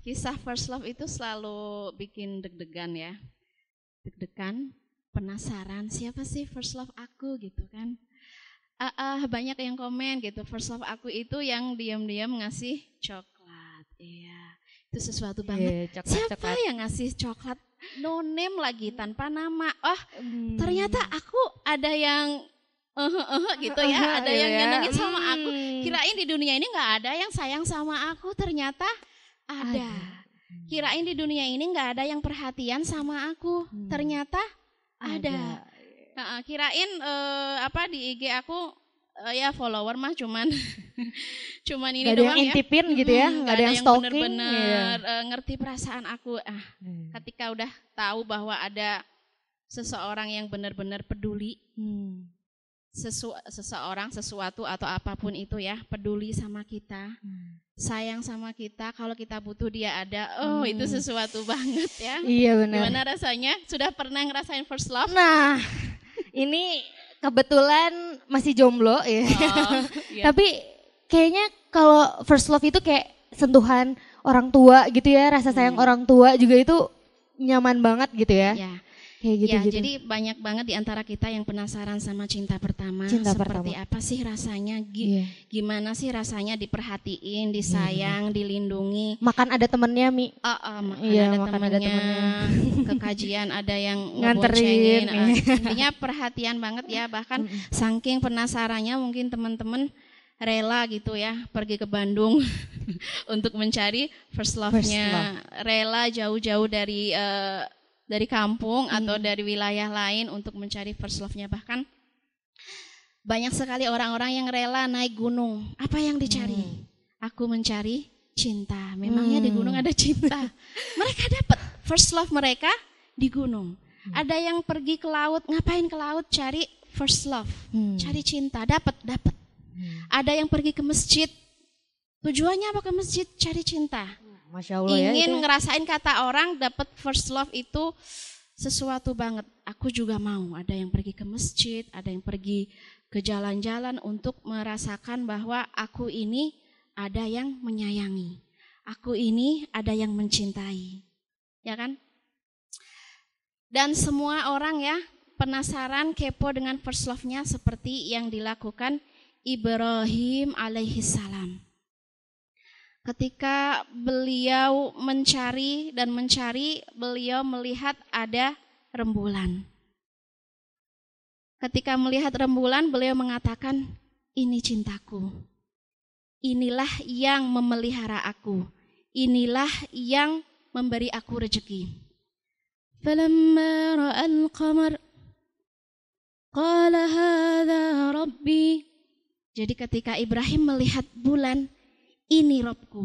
kisah first love itu selalu bikin deg-degan ya. Deg-degan, penasaran siapa sih first love aku gitu kan. Uh, uh, banyak yang komen gitu, first love aku itu yang diam-diam ngasih coklat. Iya, itu sesuatu banget. Yeah, coklat, siapa coklat. yang ngasih coklat no name lagi tanpa nama? Oh, Hmm. ternyata aku ada yang eh eh gitu ya, ada yang Iya. nyenengin sama aku. Hmm. Kirain di dunia ini nggak ada yang sayang sama aku, ternyata ada. Kirain di dunia ini nggak ada yang perhatian sama aku, Hmm. ternyata ada. Nah, kirain eh, apa di IG aku eh, ya follower mah cuman cuman ini Gak ada yang doang ya. intipin gitu ya, Mm, nggak ada yang stalking. bener-bener Iya. eh, ngerti perasaan aku. Ah, ketika udah tahu bahwa ada seseorang yang benar-benar peduli Hmm. sesu seseorang sesuatu atau apa pun itu ya peduli sama kita sayang sama kita kalau kita butuh dia ada oh Hmm. itu sesuatu banget ya Iya benar. gimana rasanya sudah pernah ngerasain first love Nah, ini kebetulan masih jomblo ya. Oh, iya. Tapi kayaknya kalau first love itu kayak sentuhan orang tua gitu ya, rasa sayang Hmm. orang tua juga itu nyaman banget gitu ya. ya Kayak gitu ya gitu. jadi banyak banget di antara kita yang penasaran sama cinta pertama Cinta seperti pertama. apa sih rasanya Gi- Iya. gimana sih rasanya diperhatiin disayang dilindungi Makan ada temennya Mi. Oh, oh, makan Iya, ada makan ada temennya, ke kajian ada yang Nganterin, ah. Intinya perhatian banget ya, bahkan saking penasarannya mungkin teman-teman rela gitu ya pergi ke Bandung untuk mencari first love-nya. Rela jauh-jauh dari eh, dari kampung atau dari wilayah lain untuk mencari first love-nya bahkan banyak sekali orang-orang yang rela naik gunung. Apa yang dicari? Aku mencari cinta. Memangnya di Hmm. gunung ada cinta. mereka dapat first love mereka di gunung. Hmm. Ada yang pergi ke laut, ngapain ke laut? Cari first love, Hmm. cari cinta, dapat, dapat. Ada yang pergi ke masjid. Tujuannya apa ke masjid? Cari cinta. Masya Allah ya. Ingin itu. ngerasain kata orang dapat first love itu sesuatu banget. Aku juga mau. Ada yang pergi ke masjid, ada yang pergi ke jalan-jalan untuk merasakan bahwa aku ini ada yang menyayangi. Aku ini ada yang mencintai. Ya kan? Dan semua orang ya penasaran kepo dengan first love-nya seperti yang dilakukan Ibrahim alaihissalam. Ketika beliau mencari dan mencari, beliau melihat ada rembulan. Ketika melihat rembulan, beliau mengatakan, "Ini cintaku. Inilah yang memelihara aku. Inilah yang memberi aku rezeki." فلما رأى القمر قال هذا ربي Jadi ketika Ibrahim melihat bulan, ini Robku.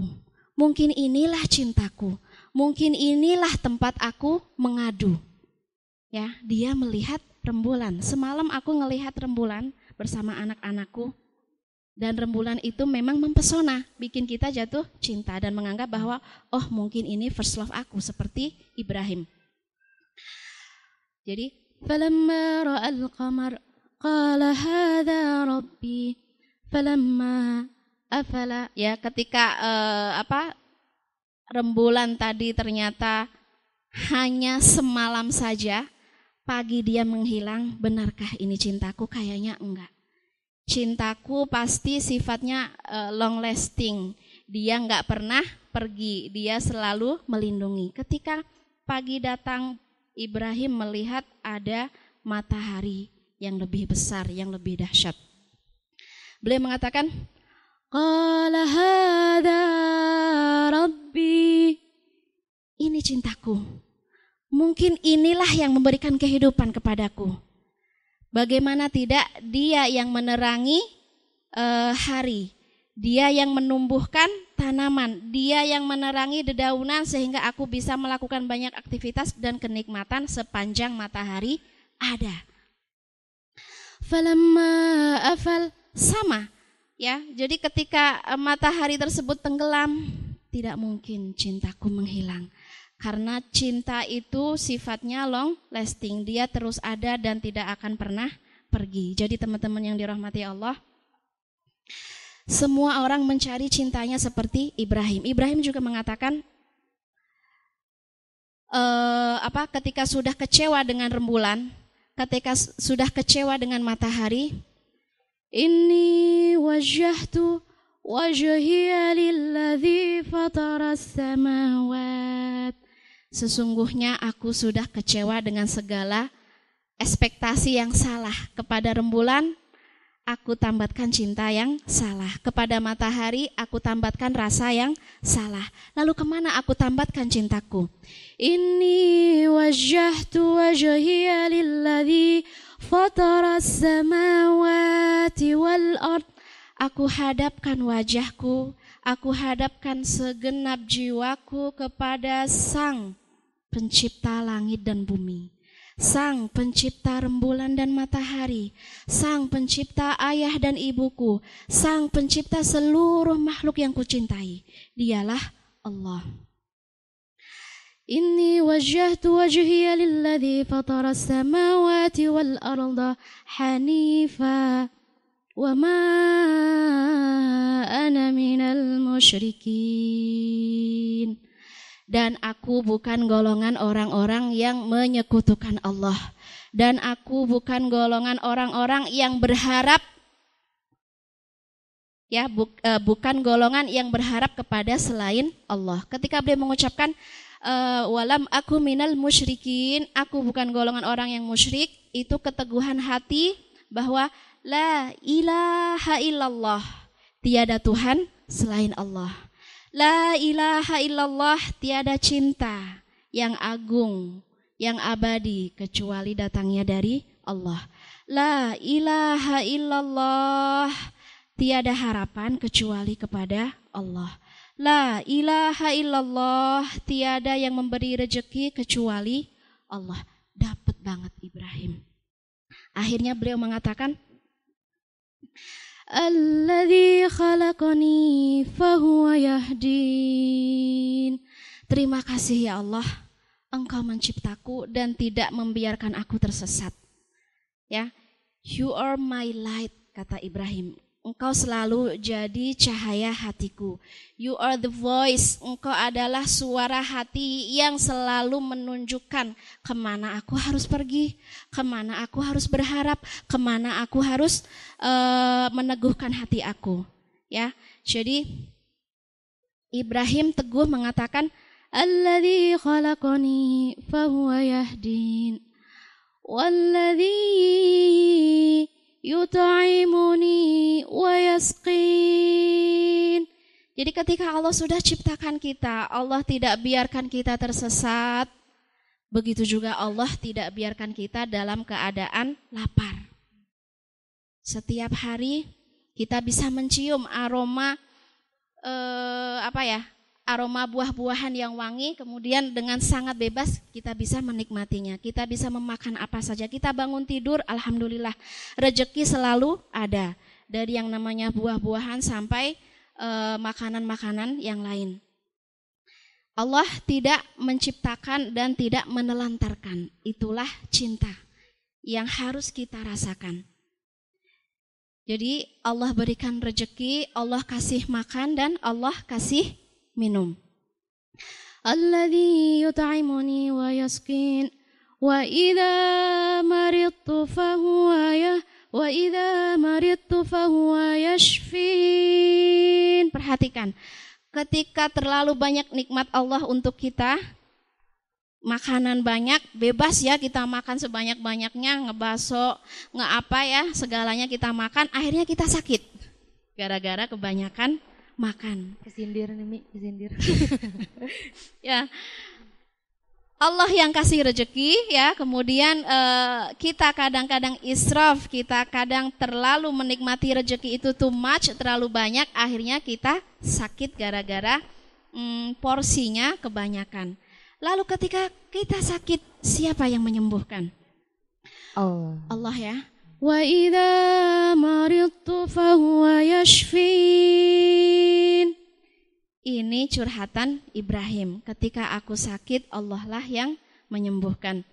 Mungkin inilah cintaku. Mungkin inilah tempat aku mengadu. Ya, dia melihat rembulan. Semalam aku ngelihat rembulan bersama anak-anakku. Dan rembulan itu memang mempesona, bikin kita jatuh cinta dan menganggap bahwa oh mungkin ini first love aku seperti Ibrahim. Jadi, falamma ra'al qamar qala hadza rabbi falamma afala. Ya ketika eh, apa rembulan tadi ternyata hanya semalam saja pagi dia menghilang benarkah ini cintaku? Kayaknya enggak. Cintaku pasti sifatnya eh, long lasting. Dia enggak pernah pergi. Dia selalu melindungi. Ketika pagi datang Ibrahim melihat ada matahari yang lebih besar yang lebih dahsyat. Beliau mengatakan qala hadza rabbi ini cintaku. Mungkin inilah yang memberikan kehidupan kepadaku. Bagaimana tidak dia yang menerangi eh, hari? Dia yang menumbuhkan tanaman, dia yang menerangi dedaunan sehingga aku bisa melakukan banyak aktivitas dan kenikmatan sepanjang matahari ada. Falamma afal sama ya. Jadi ketika eh, matahari tersebut tenggelam, tidak mungkin cintaku menghilang. Karena cinta itu sifatnya long lasting, dia terus ada dan tidak akan pernah pergi. Jadi teman-teman yang dirahmati Allah, semua orang mencari cintanya seperti Ibrahim. Ibrahim juga mengatakan, uh, apa ketika sudah kecewa dengan rembulan, ketika sudah kecewa dengan matahari, ini wajahtu wajhiya lilladzi fataras samawat. Sesungguhnya aku sudah kecewa dengan segala ekspektasi yang salah kepada rembulan, aku tambatkan cinta yang salah. Kepada matahari, aku tambatkan rasa yang salah. Lalu ke mana aku tambatkan cintaku? Ini wajjahtu wajhiya lilladhi fatara samawati wal ard. Aku hadapkan wajahku, aku hadapkan segenap jiwaku kepada Sang Pencipta langit dan bumi Sang pencipta rembulan dan matahari, Sang pencipta ayah dan ibuku, Sang pencipta seluruh makhluk yang kucintai. Dialah Allah. Wajhiya lilladhi fatara samawati wal arda hanifa wa ma ana minal musyrikin dan aku bukan golongan orang-orang yang menyekutukan Allah dan aku bukan golongan orang-orang yang berharap ya bu, uh, bukan golongan yang berharap kepada selain Allah. Ketika beliau mengucapkan walam aku minal musyrikin, aku bukan golongan orang yang musyrik, itu keteguhan hati bahwa la ilaha illallah, tiada Tuhan selain Allah. La ilaha illallah tiada cinta yang agung, yang abadi kecuali datangnya dari Allah. La ilaha illallah tiada harapan kecuali kepada Allah. La ilaha illallah tiada yang memberi rejeki kecuali Allah. Dapat banget Ibrahim. Akhirnya beliau mengatakan, Alladhi khalaqani fahuwa yahdin. Terima kasih ya Allah, Engkau menciptaku dan tidak membiarkan aku tersesat. Ya, you are my light kata Ibrahim. Engkau selalu jadi cahaya hatiku. You are the voice. Engkau adalah suara hati yang selalu menunjukkan ke mana aku harus pergi, ke mana aku harus berharap, ke mana aku harus uh, meneguhkan hati aku. Ya, jadi Ibrahim teguh mengatakan, Alladhi khalaqani fahuwa yahdin. Walladhi yut'imuni wa yasqin. Jadi ketika Allah sudah ciptakan kita, Allah tidak biarkan kita tersesat. Begitu juga Allah tidak biarkan kita dalam keadaan lapar. Setiap hari kita bisa mencium aroma eh, apa ya? Aroma buah-buahan yang wangi, kemudian dengan sangat bebas kita bisa menikmatinya. Kita bisa memakan apa saja. Kita bangun tidur, alhamdulillah, rejeki selalu ada. Dari yang namanya buah-buahan sampai eh, makanan-makanan yang lain. Allah tidak menciptakan dan tidak menelantarkan. Itulah cinta yang harus kita rasakan. Jadi Allah berikan rejeki, Allah kasih makan dan Allah kasih minum. Alladhi yut'imuni wa yasqin wa idza maridtu fahuwa ya wa idza maridtu fahuwa yashfin. Perhatikan, ketika terlalu banyak nikmat Allah untuk kita, makanan banyak, bebas ya kita makan sebanyak-banyaknya, ngebaso, ngeapa ya, segalanya kita makan, akhirnya kita sakit. Gara-gara kebanyakan makan. Kesindir nih Mi, kesindir. ya. Allah yang kasih rezeki ya, kemudian uh, kita kadang-kadang israf, kita kadang terlalu menikmati rezeki itu too much, terlalu banyak, akhirnya kita sakit gara-gara um, porsinya kebanyakan. Lalu ketika kita sakit, siapa yang menyembuhkan? Allah. Allah ya. Wa idza maridtu fahuwa yashfin. Ini curhatan Ibrahim. Ketika aku sakit, Allah lah yang menyembuhkan.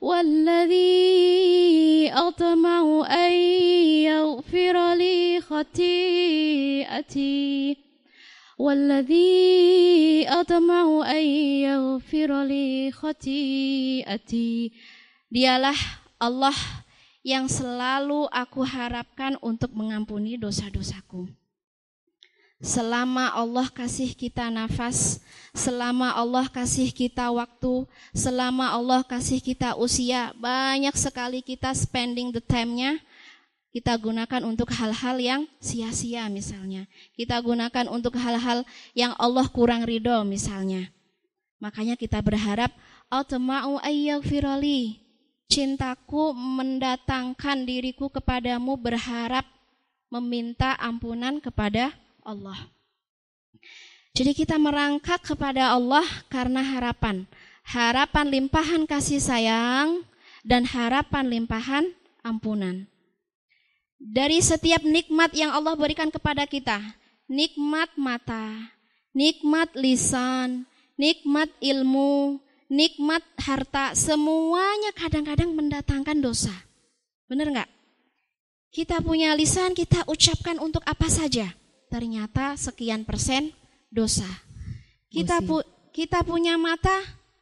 Walladhi atma'u an yaghfira li khati'ati والذي أطمع أن يغفر لي خطيئتي Dialah Allah yang selalu aku harapkan untuk mengampuni dosa-dosaku. Selama Allah kasih kita nafas, selama Allah kasih kita waktu, selama Allah kasih kita usia, banyak sekali kita spending the time-nya kita gunakan untuk hal-hal yang sia-sia misalnya. Kita gunakan untuk hal-hal yang Allah kurang ridho misalnya. Makanya kita berharap Automa'u firoli. Cintaku mendatangkan diriku kepadamu berharap meminta ampunan kepada Allah. Jadi kita merangkak kepada Allah karena harapan. Harapan limpahan kasih sayang dan harapan limpahan ampunan dari setiap nikmat yang Allah berikan kepada kita. Nikmat mata, nikmat lisan, nikmat ilmu, nikmat harta, semuanya kadang-kadang mendatangkan dosa. Benar nggak? Kita punya lisan, kita ucapkan untuk apa saja. Ternyata sekian persen dosa. Kita pu kita punya mata,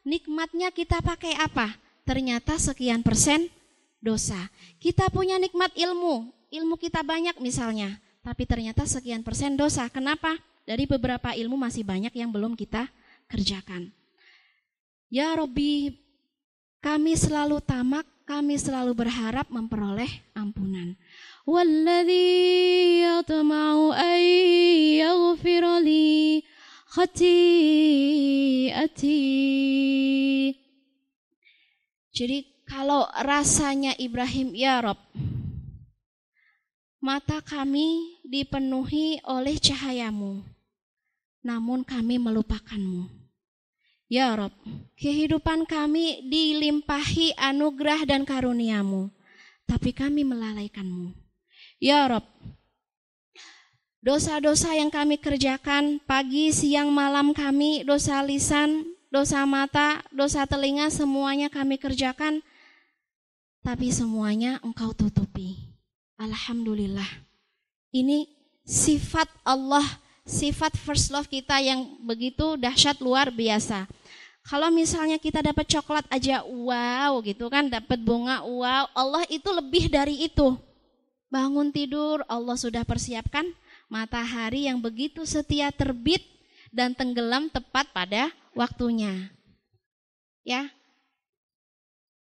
nikmatnya kita pakai apa? Ternyata sekian persen dosa. Kita punya nikmat ilmu, ilmu kita banyak misalnya, tapi ternyata sekian persen dosa. Kenapa? Dari beberapa ilmu masih banyak yang belum kita kerjakan. Ya Robi, kami selalu tamak, kami selalu berharap memperoleh ampunan. Walladhi yatma'u khati'ati. Jadi kalau rasanya Ibrahim, ya Rob, mata kami dipenuhi oleh cahayamu, namun kami melupakanmu. Ya Rob, kehidupan kami dilimpahi anugerah dan karuniamu, tapi kami melalaikanmu. Ya Rob, dosa-dosa yang kami kerjakan pagi, siang, malam kami, dosa lisan, dosa mata, dosa telinga, semuanya kami kerjakan, tapi semuanya engkau tutupi. Alhamdulillah. Ini sifat Allah, sifat first love kita yang begitu dahsyat luar biasa. Kalau misalnya kita dapat coklat aja wow gitu kan, dapat bunga wow, Allah itu lebih dari itu. Bangun tidur, Allah sudah persiapkan matahari yang begitu setia terbit dan tenggelam tepat pada waktunya. Ya.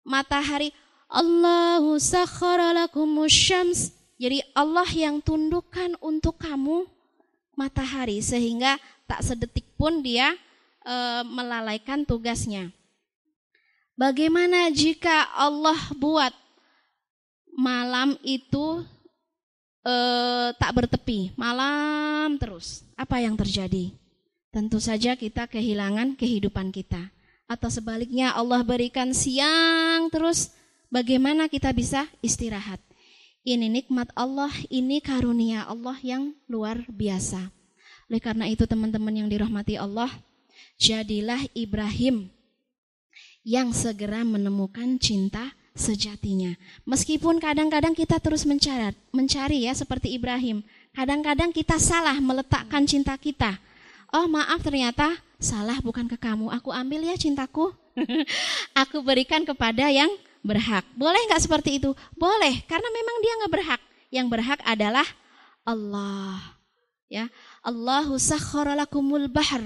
Matahari Allahu sakhara. Jadi Allah yang tundukkan untuk kamu matahari sehingga tak sedetik pun dia e, melalaikan tugasnya. Bagaimana jika Allah buat malam itu e, tak bertepi, malam terus? Apa yang terjadi? Tentu saja kita kehilangan kehidupan kita. Atau sebaliknya Allah berikan siang terus Bagaimana kita bisa istirahat? Ini nikmat Allah, ini karunia Allah yang luar biasa. Oleh karena itu teman-teman yang dirahmati Allah, jadilah Ibrahim yang segera menemukan cinta sejatinya. Meskipun kadang-kadang kita terus mencari, mencari ya seperti Ibrahim. Kadang-kadang kita salah meletakkan cinta kita. Oh maaf ternyata salah bukan ke kamu. Aku ambil ya cintaku. aku berikan kepada yang berhak. Boleh nggak seperti itu? Boleh, karena memang dia nggak berhak. Yang berhak adalah Allah. Ya, Allahu sakhkhara bahr.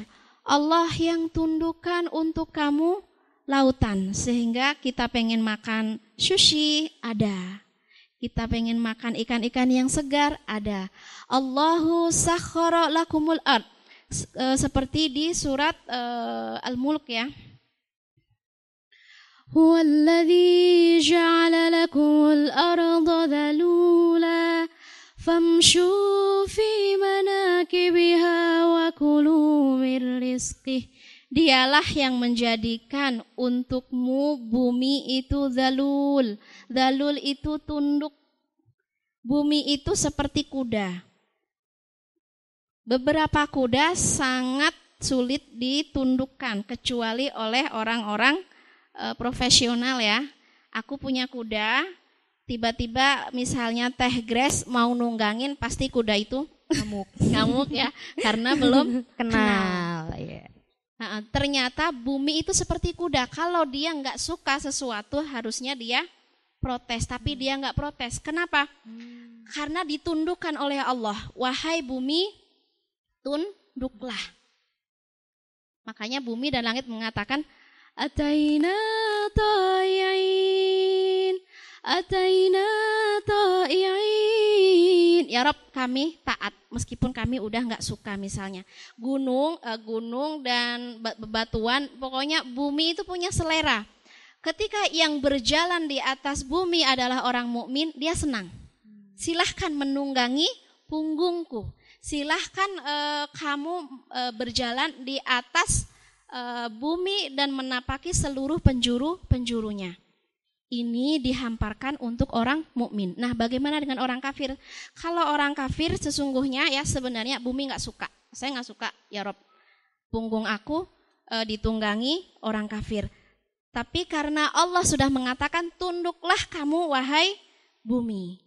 Allah yang tundukkan untuk kamu lautan sehingga kita pengen makan sushi ada. Kita pengen makan ikan-ikan yang segar ada. Allahu sakhkhara lakumul ard. Eh, seperti di surat uh, Al-Mulk ya. هو الذي جعل لكم الأرض ذلولا فامشوا في مناكبها وكلوا من رزقه Dialah yang menjadikan untukmu bumi itu zalul. Zalul itu tunduk. Bumi itu seperti kuda. Beberapa kuda sangat sulit ditundukkan kecuali oleh orang-orang uh, profesional ya. Aku punya kuda, tiba-tiba misalnya teh grass mau nunggangin pasti kuda itu Ngamuk. ngamuk ya karena belum Kenal. Iya. Nah, ternyata bumi itu seperti kuda. Kalau dia nggak suka sesuatu, harusnya dia protes. Tapi dia nggak protes. Kenapa? Karena ditundukkan oleh Allah. Wahai bumi, tunduklah. Makanya bumi dan langit mengatakan, Ataina Ataina ta'i'in. Ya Rob, kami taat meskipun kami udah nggak suka misalnya. Gunung, eh, gunung dan ba- bebatuan, pokoknya bumi itu punya selera. Ketika yang berjalan di atas bumi adalah orang mukmin, dia senang. Silahkan menunggangi punggungku. Silahkan eh, kamu eh, berjalan di atas bumi dan menapaki seluruh penjuru penjurunya. Ini dihamparkan untuk orang mukmin. Nah, bagaimana dengan orang kafir? Kalau orang kafir sesungguhnya ya sebenarnya bumi nggak suka. Saya nggak suka ya Rob. Punggung aku eh, ditunggangi orang kafir. Tapi karena Allah sudah mengatakan tunduklah kamu wahai bumi.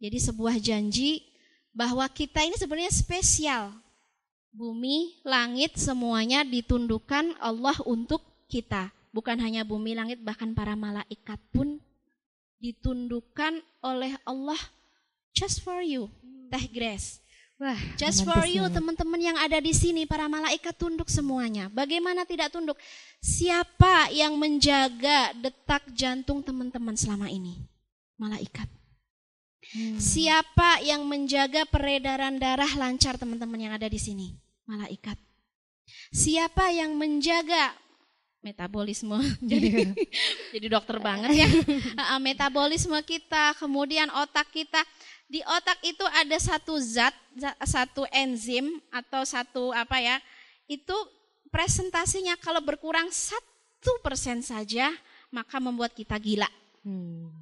Jadi sebuah janji bahwa kita ini sebenarnya spesial. Bumi, langit semuanya ditundukkan Allah untuk kita. Bukan hanya bumi, langit, bahkan para malaikat pun ditundukkan oleh Allah just for you. Teh Grace. Wah, Just for you teman-teman yang ada di sini para malaikat tunduk semuanya. Bagaimana tidak tunduk? Siapa yang menjaga detak jantung teman-teman selama ini? Malaikat. Hmm. Siapa yang menjaga peredaran darah lancar teman-teman yang ada di sini? Malaikat. Siapa yang menjaga metabolisme? jadi jadi dokter banget ya. Metabolisme kita, kemudian otak kita. Di otak itu ada satu zat, za- satu enzim atau satu apa ya? Itu presentasinya kalau berkurang satu persen saja, maka membuat kita gila. Hmm.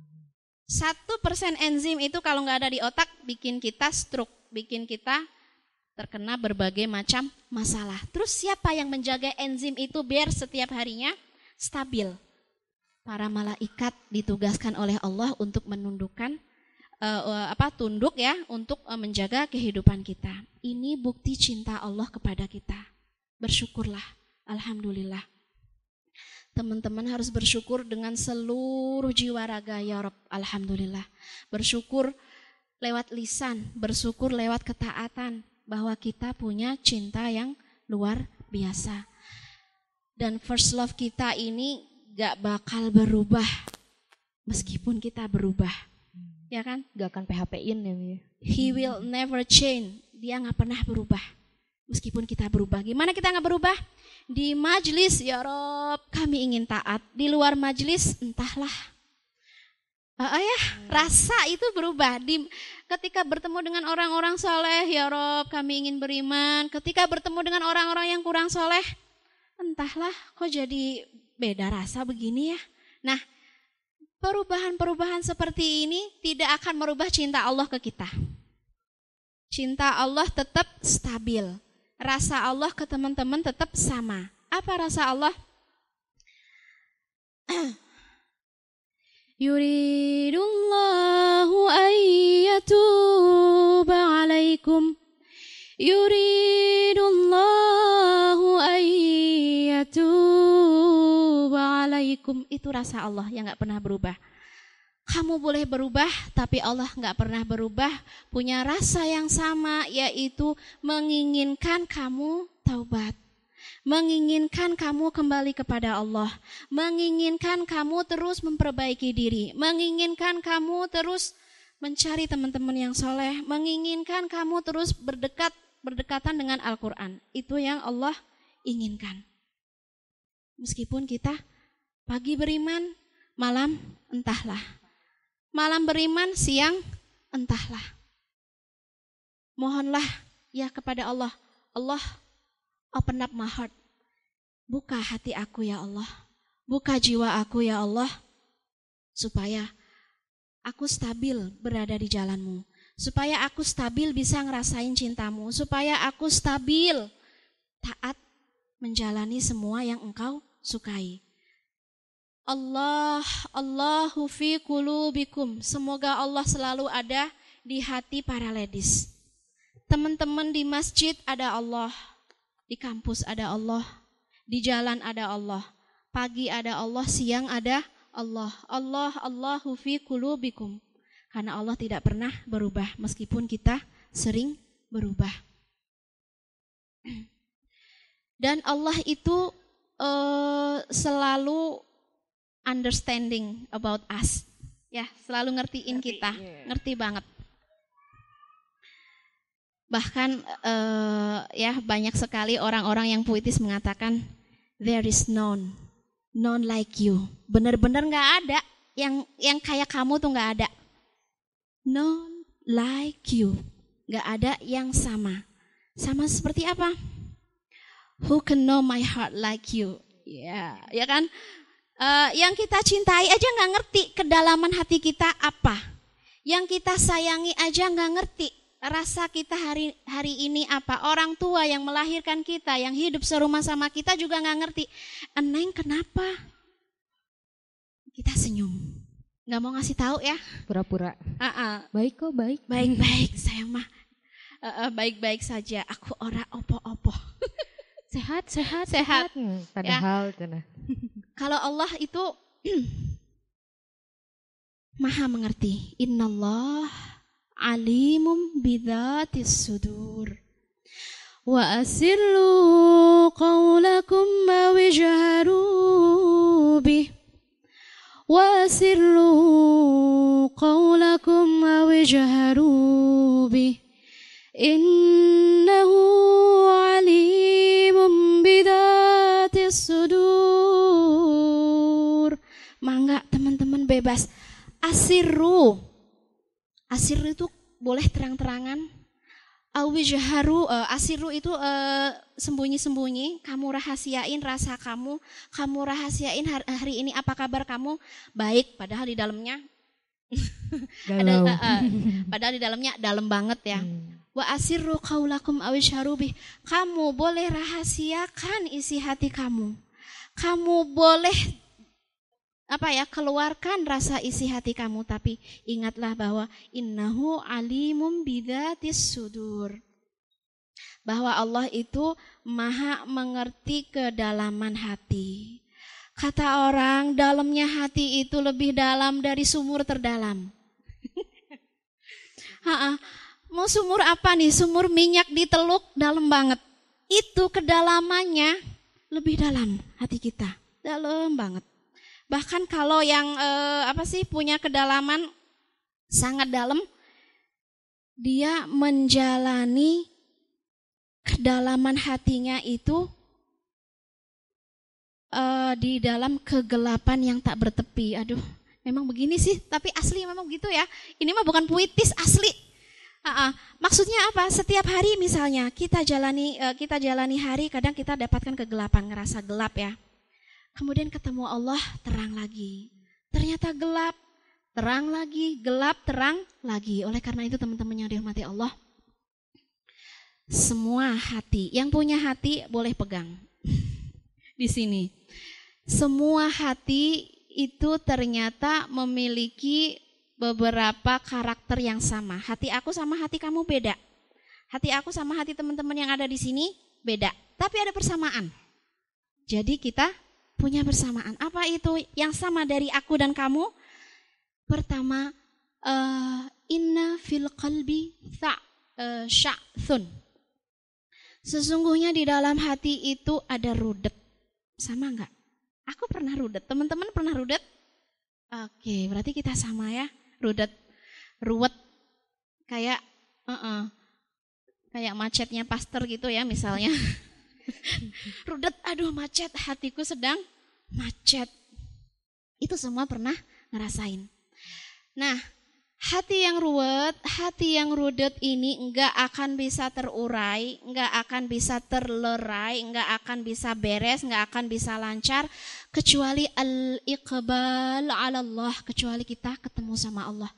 Satu persen enzim itu kalau nggak ada di otak bikin kita stroke, bikin kita terkena berbagai macam masalah. Terus siapa yang menjaga enzim itu biar setiap harinya stabil? Para malaikat ditugaskan oleh Allah untuk menundukkan eh, apa tunduk ya untuk eh, menjaga kehidupan kita. Ini bukti cinta Allah kepada kita. Bersyukurlah, alhamdulillah. Teman-teman harus bersyukur dengan seluruh jiwa raga ya Rob. Alhamdulillah. Bersyukur lewat lisan, bersyukur lewat ketaatan bahwa kita punya cinta yang luar biasa. Dan first love kita ini gak bakal berubah meskipun kita berubah. Ya kan? Gak akan PHP-in ya. He will never change. Dia nggak pernah berubah. Meskipun kita berubah. Gimana kita nggak berubah? Di majlis, ya Rob, kami ingin taat. Di luar majlis, entahlah. Ah, ya, rasa itu berubah. Di, ketika bertemu dengan orang-orang soleh, ya Rob, kami ingin beriman. Ketika bertemu dengan orang-orang yang kurang soleh, entahlah, kok jadi beda rasa begini ya. Nah, perubahan-perubahan seperti ini tidak akan merubah cinta Allah ke kita. Cinta Allah tetap stabil. Rasa Allah ke teman-teman tetap sama. Apa rasa Allah? Yuridullahu an yatuba alaikum. Yuridullahu an alaikum. Itu rasa Allah yang nggak pernah berubah. Kamu boleh berubah, tapi Allah nggak pernah berubah. Punya rasa yang sama, yaitu menginginkan kamu taubat. Menginginkan kamu kembali kepada Allah. Menginginkan kamu terus memperbaiki diri. Menginginkan kamu terus mencari teman-teman yang soleh. Menginginkan kamu terus berdekat berdekatan dengan Al-Quran. Itu yang Allah inginkan. Meskipun kita pagi beriman, malam entahlah. Malam beriman, siang entahlah. Mohonlah ya kepada Allah. Allah, open up my heart. Buka hati aku ya Allah. Buka jiwa aku ya Allah. Supaya aku stabil berada di jalanmu. Supaya aku stabil bisa ngerasain cintamu. Supaya aku stabil taat menjalani semua yang engkau sukai. Allah, Allahu fi qulubikum. Semoga Allah selalu ada di hati para ladies. Teman-teman di masjid ada Allah, di kampus ada Allah, di jalan ada Allah, pagi ada Allah, siang ada Allah. Allah, Allahu fi kulubikum. Karena Allah tidak pernah berubah meskipun kita sering berubah. Dan Allah itu uh, selalu understanding about us. Ya, selalu ngertiin kita, iya. ngerti banget. Bahkan uh, ya banyak sekali orang-orang yang puitis mengatakan there is none, none like you. Bener-bener nggak ada yang yang kayak kamu tuh nggak ada. None like you, nggak ada yang sama. Sama seperti apa? Who can know my heart like you? Ya, yeah, ya kan? Uh, yang kita cintai aja nggak ngerti kedalaman hati kita apa. Yang kita sayangi aja nggak ngerti rasa kita hari hari ini apa. Orang tua yang melahirkan kita, yang hidup serumah sama kita juga nggak ngerti. Eneng kenapa? Kita senyum. Nggak mau ngasih tahu ya? Pura-pura. Uh -uh. Baik kok, baik. Baik-baik, sayang mah. Uh, uh, baik-baik saja. Aku ora opo-opo. sehat, sehat, sehat. Hmm, padahal ya. Kalau Allah itu maha mengerti. Innallah alimum bidzatis sudur. Wa asirru qawlakum ma wijharu bih. Wa asirru qawlakum ma wijharu bih. Innahu alimum bidzatis sudur. Mangga teman-teman bebas. Asiru. Asiru itu boleh terang-terangan. Awijaharu, uh, asiru itu uh, sembunyi-sembunyi, kamu rahasiain rasa kamu, kamu rahasiain hari, hari ini apa kabar kamu, baik, padahal di dalamnya ada, uh, padahal di dalamnya dalam banget ya. Hmm. Wa asirru qaulakum awisharu bih. Kamu boleh rahasiakan isi hati kamu. Kamu boleh apa ya keluarkan rasa isi hati kamu. Tapi ingatlah bahwa innahu alimum bidatis sudur. Bahwa Allah itu maha mengerti kedalaman hati. Kata orang dalamnya hati itu lebih dalam dari sumur terdalam. Ha -ha. mau sumur apa nih? Sumur minyak di teluk dalam banget. Itu kedalamannya lebih dalam hati kita. Dalam banget Bahkan kalau yang eh, apa sih punya kedalaman sangat dalam, dia menjalani kedalaman hatinya itu eh, di dalam kegelapan yang tak bertepi. Aduh, memang begini sih, tapi asli memang gitu ya. Ini mah bukan puitis, asli. Uh, uh, maksudnya apa? Setiap hari misalnya kita jalani uh, kita jalani hari, kadang kita dapatkan kegelapan, ngerasa gelap ya. Kemudian ketemu Allah, terang lagi. Ternyata gelap, terang lagi, gelap, terang lagi. Oleh karena itu teman-teman yang dirahmati Allah, semua hati, yang punya hati boleh pegang di sini. Semua hati itu ternyata memiliki beberapa karakter yang sama. Hati aku sama hati kamu beda. Hati aku sama hati teman-teman yang ada di sini beda, tapi ada persamaan. Jadi kita punya bersamaan. Apa itu yang sama dari aku dan kamu? Pertama, uh, inna fil qalbi sa uh, sya'thun. Sesungguhnya di dalam hati itu ada rudet. Sama enggak? Aku pernah rudet. Teman-teman pernah rudet? Oke, berarti kita sama ya. Rudet, ruwet, kayak uh -uh, kayak macetnya pastor gitu ya misalnya. Rudet, aduh macet, hatiku sedang macet. Itu semua pernah ngerasain. Nah, hati yang ruwet, hati yang rudet ini enggak akan bisa terurai, enggak akan bisa terlerai, enggak akan bisa beres, enggak akan bisa lancar kecuali al-iqbal 'ala Allah, kecuali kita ketemu sama Allah,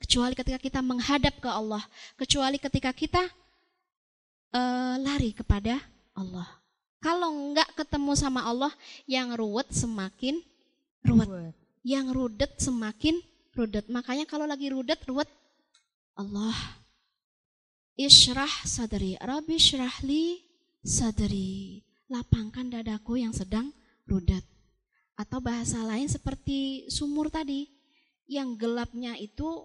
kecuali ketika kita menghadap ke Allah, kecuali ketika kita uh, lari kepada Allah. Kalau enggak ketemu sama Allah, yang ruwet semakin ruwet. Yang rudet semakin rudet. Makanya kalau lagi rudet, ruwet, Allah. Ishrah sadri, Rabbi syrahli sadri. Lapangkan dadaku yang sedang rudat. Atau bahasa lain seperti sumur tadi, yang gelapnya itu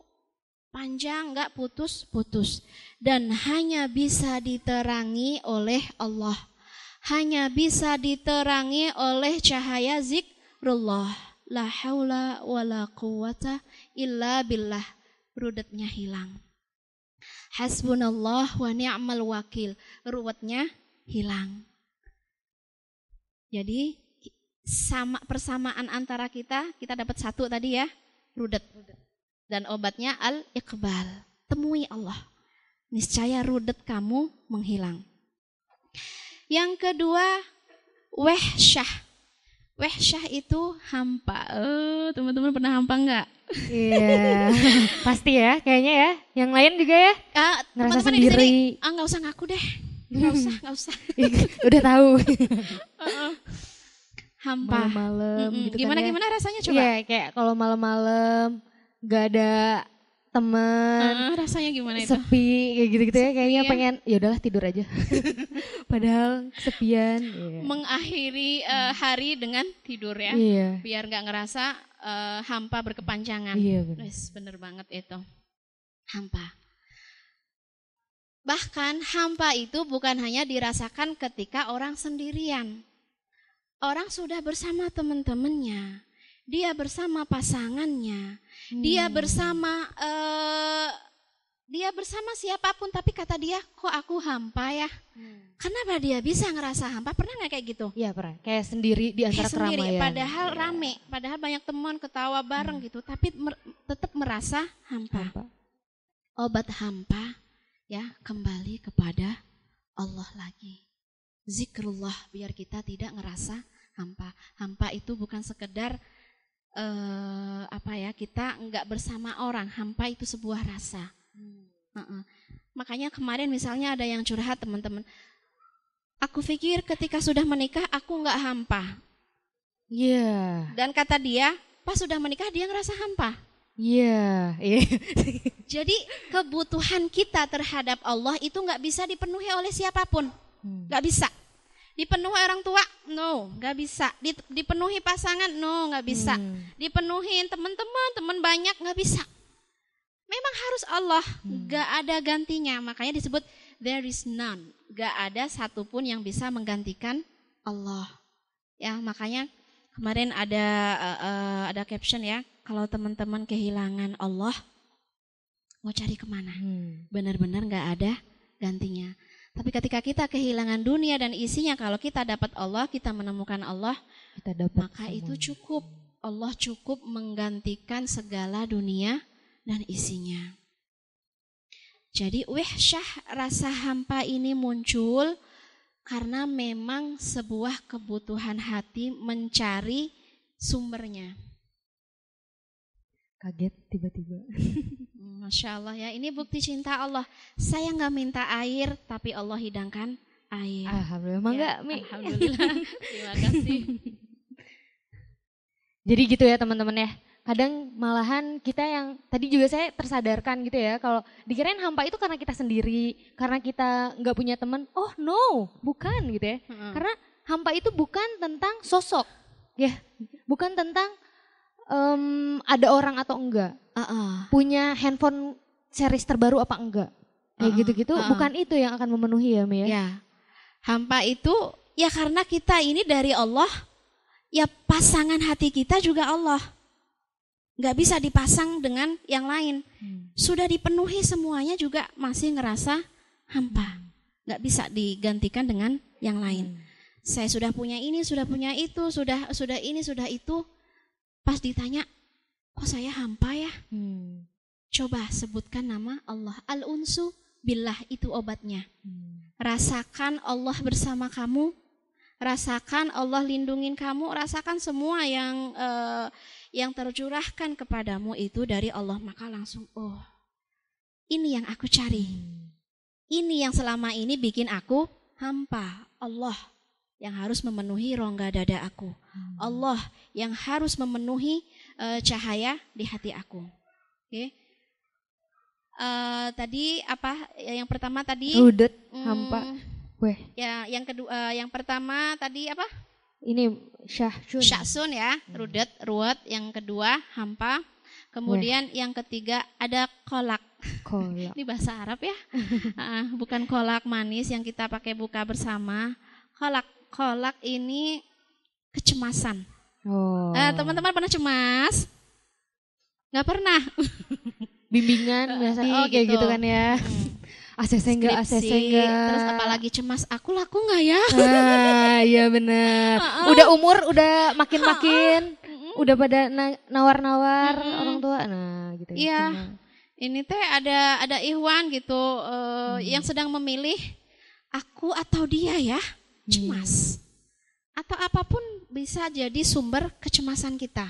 panjang, nggak putus-putus. Dan hanya bisa diterangi oleh Allah. Hanya bisa diterangi oleh cahaya zikrullah. La haula wa la quwata illa billah. Rudatnya hilang. Hasbunallah wa ni'mal wakil. Ruwetnya hilang. Jadi sama persamaan antara kita, kita dapat satu tadi ya, rudet. Dan obatnya al-iqbal. Temui Allah. Niscaya rudet kamu menghilang. Yang kedua, wehsyah. Wehsyah itu hampa. Oh, teman-teman pernah hampa enggak? Iya, pasti ya, kayaknya ya. Yang lain juga ya, Ah, ngerasa di sini, sendiri. ah nggak usah ngaku deh. Nggak usah, nggak usah. Udah tahu. Hampa. Malam-malam Mm-mm. gitu gimana kan ya. gimana rasanya coba? Iya, kayak kalau malam-malam gak ada teman, Ah, rasanya gimana itu? sepi kayak gitu-gitu ya. Kayaknya ya. pengen ya udahlah tidur aja. Padahal kesepian. Iya. Mengakhiri eh, hari dengan tidur ya. Iya. Biar nggak ngerasa eh, hampa berkepanjangan. Iya benar. Wes, bener banget itu. Hampa. Bahkan hampa itu bukan hanya dirasakan ketika orang sendirian. Orang sudah bersama teman-temannya. Dia bersama pasangannya. Dia Hmm. bersama eh, dia bersama siapa pun tapi kata dia kok aku hampa ya. Kenapa dia bisa ngerasa hampa? Pernah nggak kayak gitu? Iya pernah. Kayak sendiri di antara Kayak sendiri, keramaian. padahal Iya. rame, padahal banyak teman ketawa bareng gitu, tapi mer- tetap merasa hampa. Hampa. Obat hampa ya kembali kepada Allah lagi. Zikrullah biar kita tidak ngerasa hampa. Hampa itu bukan sekedar eh, apa ya kita nggak bersama orang. Hampa itu sebuah rasa. Heeh. Makanya kemarin misalnya ada yang curhat teman-teman. Aku pikir ketika sudah menikah aku nggak hampa. Iya. Dan kata dia, pas sudah menikah dia ngerasa hampa. Iya. Iya. Jadi kebutuhan kita terhadap Allah itu nggak bisa dipenuhi oleh siapa pun, Hmm. nggak bisa. Dipenuhi orang tua, no, nggak bisa. Di- Dipenuhi pasangan, no, nggak bisa. Hmm. Dipenuhin teman-teman, teman banyak, nggak bisa. Memang harus Allah, Hmm. nggak ada gantinya. Makanya disebut there is none, nggak ada satupun yang bisa menggantikan Allah. Ya, makanya kemarin ada eh, eh, ada caption ya, kalau teman-teman kehilangan Allah, mau cari ke mana? Hmm. Benar-benar nggak ada gantinya. Tapi ketika kita kehilangan dunia dan isinya, kalau kita dapat Allah, kita menemukan Allah, Kita dapat maka itu cukup. Allah cukup menggantikan segala dunia dan isinya. Jadi wihsyah rasa hampa ini muncul karena memang sebuah kebutuhan hati mencari sumbernya. Kaget tiba-tiba. Hmm, Masya Allah ya, ini bukti cinta Allah. Saya nggak minta air, tapi Allah hidangkan air. Alhamdulillah. Ya, enggak, Mi? Alhamdulillah. Terima kasih. Jadi gitu ya teman-teman ya. Kadang malahan kita yang tadi juga saya tersadarkan gitu ya kalau dikirain hampa itu karena kita sendiri, karena kita nggak punya teman. Oh no, bukan gitu ya. Hmm. Karena hampa itu bukan tentang sosok, ya, bukan tentang em, ada orang atau enggak, Uh-uh. punya handphone series terbaru apa enggak, kayak Uh-uh, gitu-gitu. uh-uh. Bukan itu yang akan memenuhi ya, Mi ya. Ya, hampa itu ya karena kita ini dari Allah, ya pasangan hati kita juga Allah. Nggak bisa dipasang dengan yang lain. Hmm. Sudah dipenuhi semuanya juga masih ngerasa hampa. Nggak bisa digantikan dengan yang lain. Saya sudah punya ini, sudah punya itu, sudah sudah ini, sudah itu. Pas ditanya, kok saya hampa ya? Hmm. Coba sebutkan nama Allah. Al-unsu billah itu obatnya. Hmm. Rasakan Allah bersama kamu, rasakan Allah lindungin kamu, rasakan semua yang eh, yang tercurahkan kepadamu itu dari Allah, maka langsung oh. Ini yang aku cari. Ini yang selama ini bikin aku hampa. Allah yang harus memenuhi rongga dada aku. Allah yang harus memenuhi eh, cahaya di hati aku. Oke. eh, tadi apa? Yang pertama tadi Rudet, hmm, hampa. Weh, Ya, yang kedua yang pertama tadi apa? ini syahsun. Syaksun ya, rudet, ruwet. Yang kedua hampa. Kemudian yang ketiga ada kolak. Kolak. Ini bahasa Arab ya, Ah, bukan kolak manis yang kita pakai buka bersama. Kolak, kolak ini kecemasan. Oh. Eh, teman-teman pernah cemas? Nggak pernah. bimbingan biasa Di- oh kayak gitu. gitu kan ya. ACC enggak, ACC enggak. Terus apalagi cemas, aku laku nggak ya? Ah, iya benar. Udah umur udah makin-makin udah pada na- nawar-nawar orang tua. Nah, gitu. Iya. Cuma- Ini teh ada ada Ikhwan gitu eh, Hmm. yang sedang memilih aku atau dia ya, Hmm. Cemas. Atau apa pun bisa jadi sumber kecemasan kita.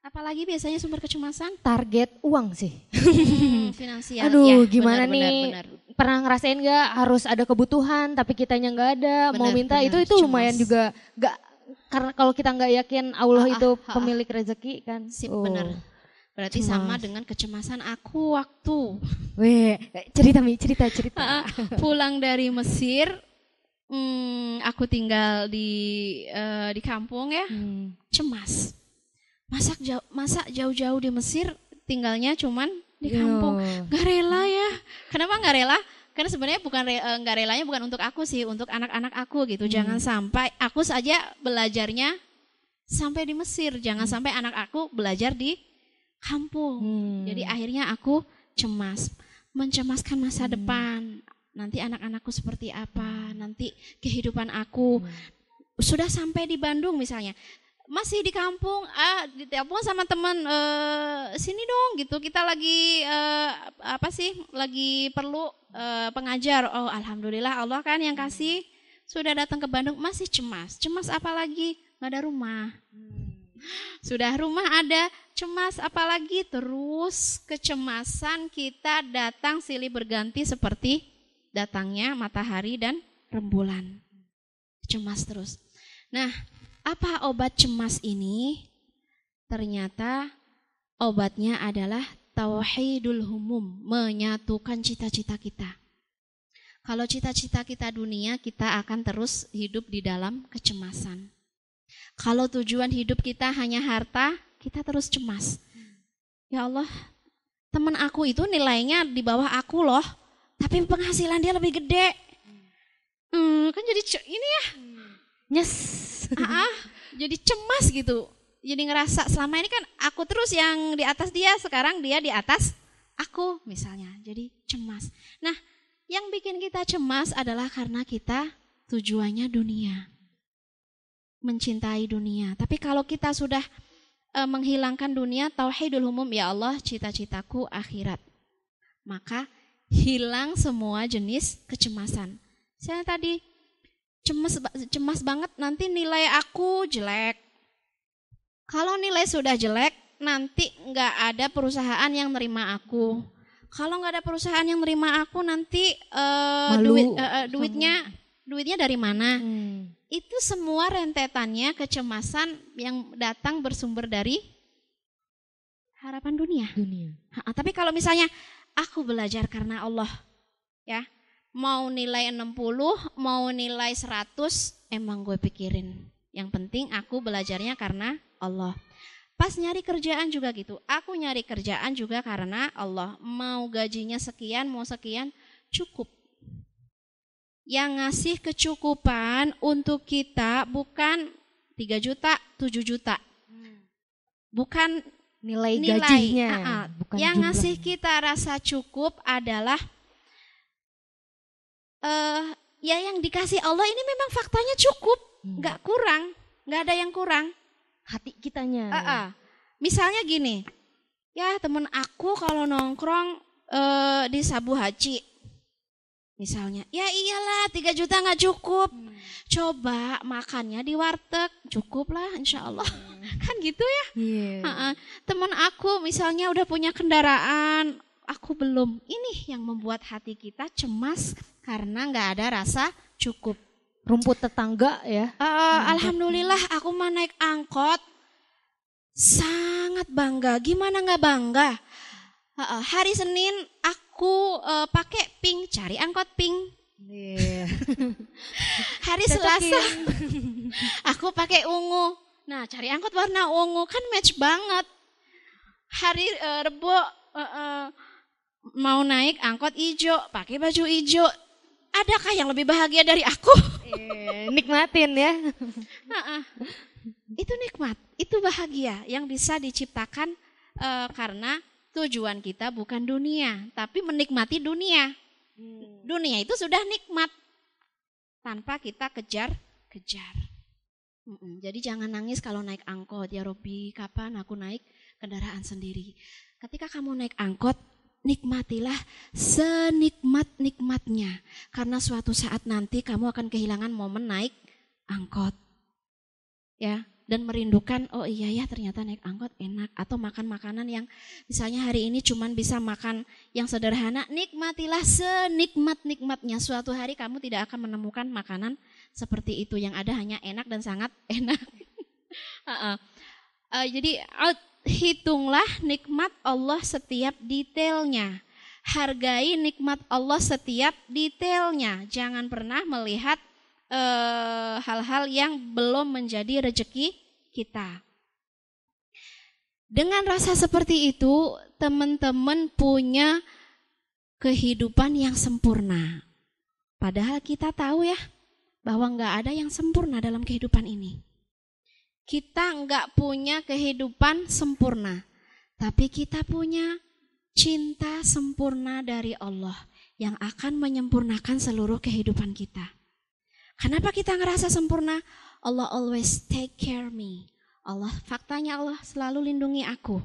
Apalagi biasanya sumber kecemasan target uang sih. hmm, finansial. Aduh, Ya, gimana benar, nih? benar, benar. Pernah ngerasain nggak harus ada kebutuhan tapi kitanya nggak ada, mau Benar, minta benar, itu itu lumayan cemas. juga nggak karena kalau kita nggak yakin Allah Ah, ah, itu ah, ah. pemilik rezeki kan. Sip, Oh. benar. Berarti cemas. sama dengan kecemasan aku waktu Weh, cerita Mi, cerita cerita. Pulang dari Mesir. Hmm, aku tinggal di eh, di kampung ya. Hmm. cemas. Masak jauh, masa jauh-jauh di Mesir tinggalnya cuman di kampung. Yo. Gak rela ya. Kenapa gak rela? Karena sebenarnya bukan re, eh, nggak relanya bukan untuk aku sih, untuk anak-anak aku gitu. Jangan sampai aku saja belajarnya sampai di Mesir. Jangan sampai anak aku belajar di kampung. Hmm. Jadi akhirnya aku cemas, mencemaskan masa depan. Nanti anak-anakku seperti apa? Nanti kehidupan aku sudah sampai di Bandung misalnya. Masih di kampung, ah ditelepon sama teman eh, sini dong gitu. Kita lagi eh, apa sih? Lagi perlu eh, pengajar. Oh, alhamdulillah Allah kan yang kasih sudah datang ke Bandung masih cemas. Cemas apa lagi? Nggak ada rumah. Sudah rumah ada, cemas apalagi terus kecemasan kita datang silih berganti seperti datangnya matahari dan rembulan. Cemas terus. Nah, apa obat cemas ini? Ternyata obatnya adalah tauhidul humum, menyatukan cita-cita kita. Kalau cita-cita kita dunia, kita akan terus hidup di dalam kecemasan. Kalau tujuan hidup kita hanya harta, kita terus cemas. Ya Allah, teman aku itu nilainya di bawah aku loh, tapi penghasilan dia lebih gede. Hmm, kan jadi ini ya, Nyes. ah, ah, jadi cemas gitu. Jadi ngerasa selama ini kan aku terus yang di atas dia, sekarang dia di atas aku misalnya. Jadi cemas. Nah, yang bikin kita cemas adalah karena kita tujuannya dunia mencintai dunia. Tapi kalau kita sudah eh, menghilangkan dunia, tauhidul umum ya Allah, cita-citaku akhirat. Maka hilang semua jenis kecemasan. Saya tadi cemas cemas banget nanti nilai aku jelek. Kalau nilai sudah jelek, nanti nggak ada perusahaan yang nerima aku. Kalau nggak ada perusahaan yang nerima aku, nanti Malu duit eh, eh, duitnya duitnya dari mana? Hmm. itu semua rentetannya kecemasan yang datang bersumber dari harapan dunia. Dunia. Ha, tapi kalau misalnya aku belajar karena Allah, ya mau nilai 60, mau nilai 100, emang gue pikirin. Yang penting aku belajarnya karena Allah. Pas nyari kerjaan juga gitu. Aku nyari kerjaan juga karena Allah. Mau gajinya sekian, mau sekian, cukup yang ngasih kecukupan untuk kita bukan 3 juta, 7 juta. Bukan Nilai, nilai. gajinya. Ah, ah. Bukan yang jumlah. ngasih kita rasa cukup adalah eh ya yang dikasih Allah ini memang faktanya cukup, Hmm. nggak kurang, nggak ada yang kurang. hati kitanya. Ah, ah. Misalnya gini, ya temen aku kalau nongkrong eh, di Sabu Haji, misalnya, ya iyalah 3 juta nggak cukup. Coba makannya di warteg, cukup lah insya Allah. kan gitu ya. Iya. Heeh. Teman aku misalnya udah punya kendaraan, aku belum. Ini yang membuat hati kita cemas karena nggak ada rasa cukup. Rumput tetangga ya. Eh, Alhamdulillah aku mah naik angkot sangat bangga. Gimana nggak bangga? Heeh, hari Senin aku aku uh, pakai pink, cari angkot pink. Iya. Hari Selasa aku pakai ungu. Nah, cari angkot warna ungu kan match banget. Hari uh, Rebo uh, uh, mau naik angkot hijau, pakai baju hijau. Adakah yang lebih bahagia dari aku? Iya, nikmatin ya. itu nikmat, itu bahagia yang bisa diciptakan uh, karena tujuan kita bukan dunia, tapi menikmati dunia. Hmm. Dunia itu sudah nikmat tanpa kita kejar-kejar. Jadi jangan nangis kalau naik angkot ya Robi, kapan aku naik kendaraan sendiri. Ketika kamu naik angkot, nikmatilah senikmat-nikmatnya. Karena suatu saat nanti kamu akan kehilangan momen naik angkot. Ya, dan merindukan oh iya ya ternyata naik angkot enak. Atau makan makanan yang misalnya hari ini cuman bisa makan yang sederhana nikmatilah senikmat-nikmatnya. Suatu hari kamu tidak akan menemukan makanan seperti itu. Yang ada hanya enak dan sangat enak. Uh -uh. Uh, jadi hitunglah nikmat Allah setiap detailnya. Hargai nikmat Allah setiap detailnya. Jangan pernah melihat Eh, hal-hal yang belum menjadi rejeki kita. Dengan rasa seperti itu, teman-teman punya kehidupan yang sempurna. Padahal kita tahu ya, bahwa nggak ada yang sempurna dalam kehidupan ini. Kita nggak punya kehidupan sempurna, tapi kita punya cinta sempurna dari Allah yang akan menyempurnakan seluruh kehidupan kita. Kenapa kita ngerasa sempurna? Allah always take care me. Allah, faktanya Allah selalu lindungi aku.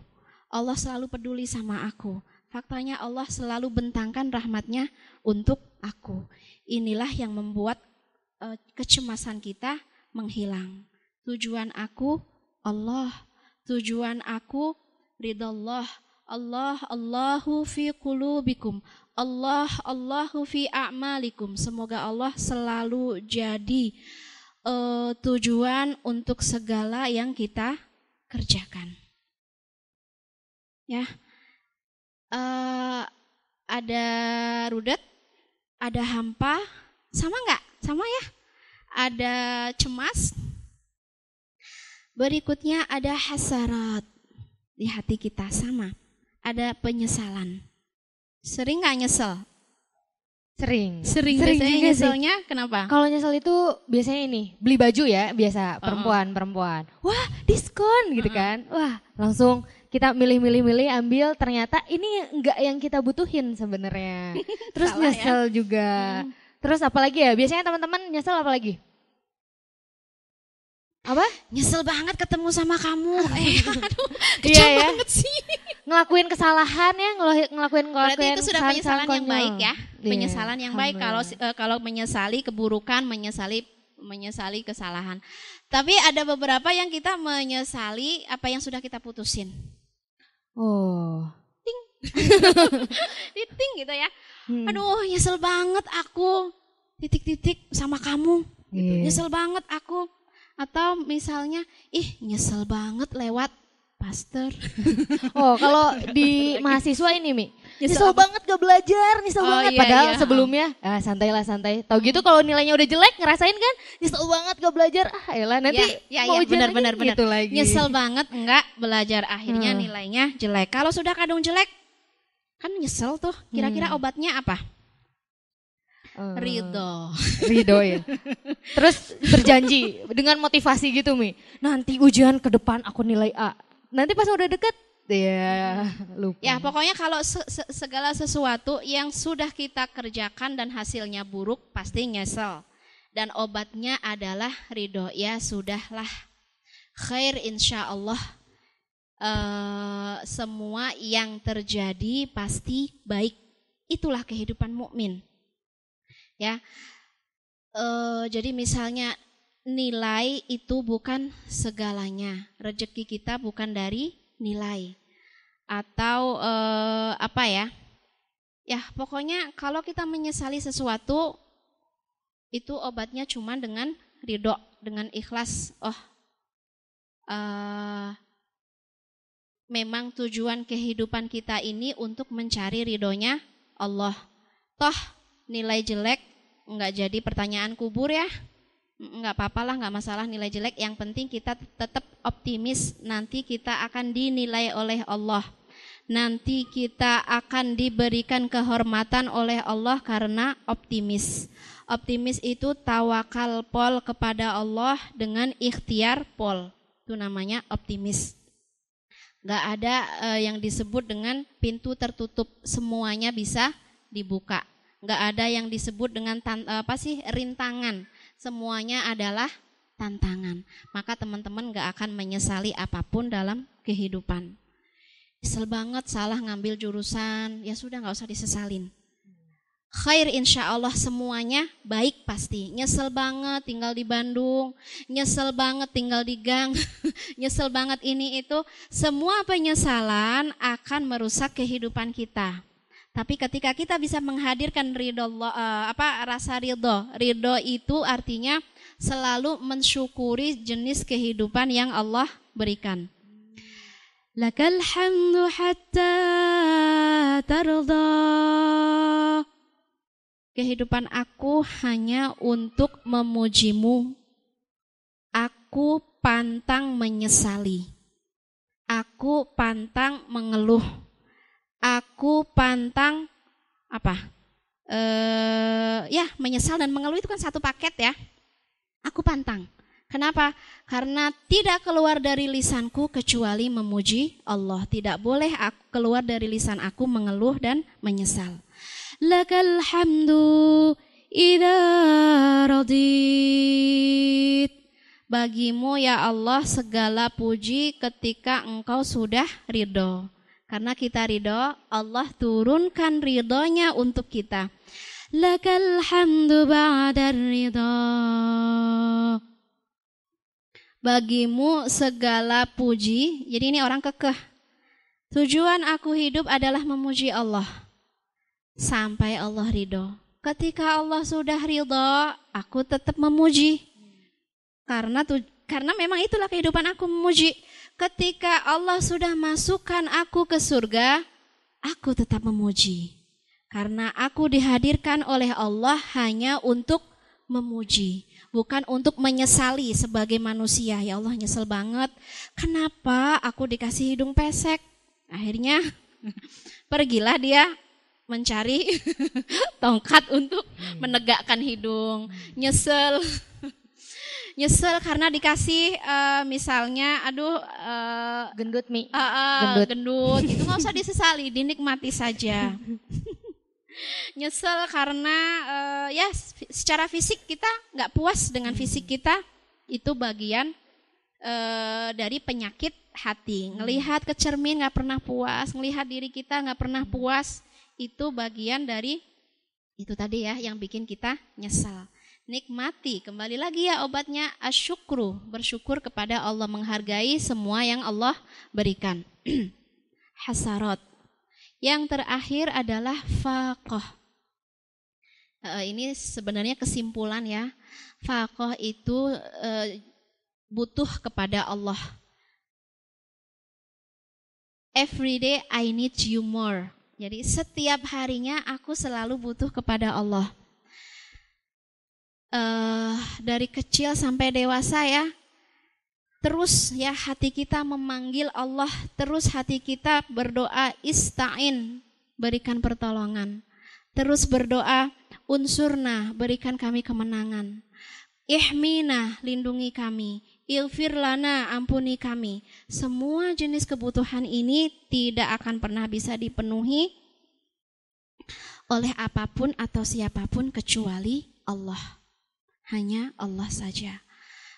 Allah selalu peduli sama aku. Faktanya Allah selalu bentangkan rahmatnya untuk aku. Inilah yang membuat uh, kecemasan kita menghilang. Tujuan aku Allah. Tujuan aku ridha Allah. Allah Allahu fi qulubikum. Allah Allahu fi a'malikum. Semoga Allah selalu jadi uh, tujuan untuk segala yang kita kerjakan. Ya. Uh, ada rudet, ada hampa, sama nggak? Sama ya? Ada cemas. Berikutnya ada hasarat di hati kita sama. Ada penyesalan. Sering nggak nyesel? Sering. Sering. Sering juga nyeselnya sih. kenapa? Kalau nyesel itu biasanya ini, beli baju ya, biasa perempuan-perempuan. Uh-uh. Wah, diskon gitu uh-uh. kan. Wah, langsung kita milih-milih-milih ambil ternyata ini enggak yang kita butuhin sebenarnya. Terus Salah ya? nyesel ya? juga. Hmm. Terus apalagi ya? Biasanya teman-teman nyesel apa lagi? Apa? Nyesel banget ketemu sama kamu. eh, aduh, kejam iya, ya? banget sih. Ngelakuin kesalahan ya, ngelakuin ngelakuin Berarti itu sudah penyesalan yang baik ya. Yeah. Penyesalan yang baik kalau uh, kalau menyesali keburukan, menyesali menyesali kesalahan. Tapi ada beberapa yang kita menyesali apa yang sudah kita putusin. Oh. Ting. Ting gitu ya. Hmm. Aduh, nyesel banget aku. Titik-titik sama kamu. Gitu. Yeah. Nyesel banget aku atau misalnya, ih nyesel banget lewat pastor. oh kalau di mahasiswa ini Mi, nyesel, nyesel banget gak belajar, nyesel oh, banget. Iya, Padahal iya. sebelumnya, ah santai lah santai. Tahu gitu kalau nilainya udah jelek ngerasain kan, nyesel banget gak belajar. Ah elah nanti ya, ya, mau ya, benar, benar, benar. gitu lagi. Nyesel banget enggak belajar, akhirnya hmm. nilainya jelek. Kalau sudah kadung jelek, kan nyesel tuh. Kira-kira hmm. obatnya apa? Uh, Ridho. Ridho ya. Terus berjanji dengan motivasi gitu Mi. Nanti ujian ke depan aku nilai A. Nanti pas udah deket ya lupa. Ya pokoknya kalau se se segala sesuatu yang sudah kita kerjakan dan hasilnya buruk pasti nyesel. Dan obatnya adalah ridho. Ya sudahlah. Khair insya Allah. Uh, semua yang terjadi pasti baik. Itulah kehidupan mukmin ya. E, jadi misalnya nilai itu bukan segalanya, rezeki kita bukan dari nilai atau e, apa ya? Ya pokoknya kalau kita menyesali sesuatu itu obatnya cuma dengan ridho, dengan ikhlas. Oh, uh, memang tujuan kehidupan kita ini untuk mencari ridhonya Allah. Toh nilai jelek nggak jadi pertanyaan kubur ya. Nggak apa-apa lah, nggak masalah nilai jelek. Yang penting kita tetap optimis nanti kita akan dinilai oleh Allah. Nanti kita akan diberikan kehormatan oleh Allah karena optimis. Optimis itu tawakal pol kepada Allah dengan ikhtiar pol. Itu namanya optimis. Gak ada uh, yang disebut dengan pintu tertutup, semuanya bisa dibuka. Gak ada yang disebut dengan tan apa sih rintangan, semuanya adalah tantangan. Maka teman-teman gak akan menyesali apa pun dalam kehidupan. Kesel banget salah ngambil jurusan, ya sudah gak usah disesalin khair insya Allah semuanya baik pasti. Nyesel banget tinggal di Bandung, nyesel banget tinggal di gang, nyesel banget ini itu. Semua penyesalan akan merusak kehidupan kita. Tapi ketika kita bisa menghadirkan ridho uh, apa rasa ridho, ridho itu artinya selalu mensyukuri jenis kehidupan yang Allah berikan. Lakal hamdu hatta tarda kehidupan aku hanya untuk memujimu. Aku pantang menyesali. Aku pantang mengeluh. Aku pantang apa? Eh ya, menyesal dan mengeluh itu kan satu paket ya. Aku pantang. Kenapa? Karena tidak keluar dari lisanku kecuali memuji Allah. Tidak boleh aku keluar dari lisan aku mengeluh dan menyesal lakal hamdu idza radit Bagimu ya Allah segala puji ketika engkau sudah ridho. Karena kita ridho, Allah turunkan ridhonya untuk kita. Lakal hamdu ba'da ridho. Bagimu segala puji. Jadi ini orang kekeh. Tujuan aku hidup adalah memuji Allah sampai Allah ridho. Ketika Allah sudah ridho, aku tetap memuji. Karena tu, karena memang itulah kehidupan aku memuji. Ketika Allah sudah masukkan aku ke surga, aku tetap memuji. Karena aku dihadirkan oleh Allah hanya untuk memuji, bukan untuk menyesali sebagai manusia. Ya Allah nyesel banget. Kenapa aku dikasih hidung pesek? Akhirnya pergilah dia mencari tongkat untuk hmm. menegakkan hidung, nyesel. nyesel karena dikasih uh, misalnya aduh uh, gendut mi uh, uh, gendut. gendut itu nggak usah disesali dinikmati saja nyesel karena uh, ya secara fisik kita nggak puas dengan hmm. fisik kita itu bagian uh, dari penyakit hati hmm. ngelihat ke cermin nggak pernah puas ngelihat diri kita nggak pernah puas itu bagian dari itu tadi ya yang bikin kita nyesal. Nikmati, kembali lagi ya obatnya asyukru, bersyukur kepada Allah menghargai semua yang Allah berikan. Hasarot. Yang terakhir adalah faqoh. ini sebenarnya kesimpulan ya. Faqoh itu butuh kepada Allah. Every day I need you more. Jadi setiap harinya aku selalu butuh kepada Allah. Uh, dari kecil sampai dewasa ya, terus ya hati kita memanggil Allah, terus hati kita berdoa istain, berikan pertolongan. Terus berdoa unsurna, berikan kami kemenangan. Ihmina, lindungi kami. Ilfir lana, ampuni kami. Semua jenis kebutuhan ini tidak akan pernah bisa dipenuhi oleh apa pun atau siapa pun kecuali Allah. Hanya Allah saja.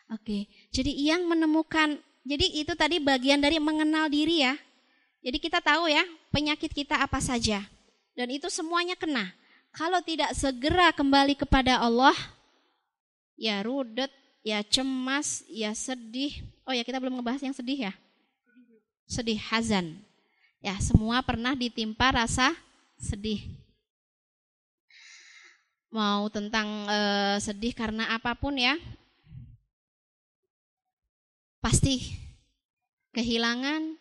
Oke, jadi yang menemukan, jadi itu tadi bagian dari mengenal diri ya. Jadi kita tahu ya penyakit kita apa saja. Dan itu semuanya kena. Kalau tidak segera kembali kepada Allah, ya rudet, ya cemas, ya sedih. Oh ya kita belum ngebahas yang sedih ya. Sedih, hazan. Ya semua pernah ditimpa rasa sedih. Mau tentang uh, sedih karena apa pun ya. Pasti kehilangan,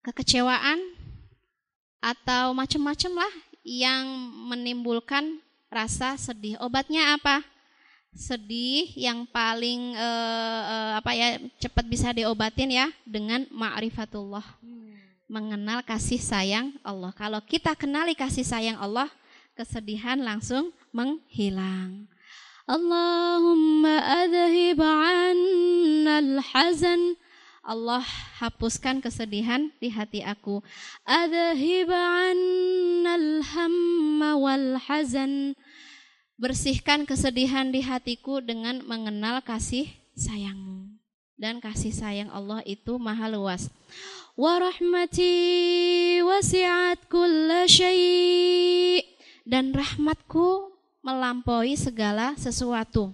kekecewaan, atau macam-macam lah yang menimbulkan rasa sedih. Obatnya apa? Sedih yang paling uh, uh, apa ya cepat bisa diobatin ya dengan ma'rifatullah. Hmm. Mengenal kasih sayang Allah. Kalau kita kenali kasih sayang Allah, kesedihan langsung menghilang. Allahumma adhib al hazan Allah hapuskan kesedihan di hati aku. Adhib annal hamma wal hazan. Bersihkan kesedihan di hatiku dengan mengenal kasih sayangmu. Dan kasih sayang Allah itu maha luas. Wa rahmati wasi'at kulla syai' dan rahmatku melampaui segala sesuatu.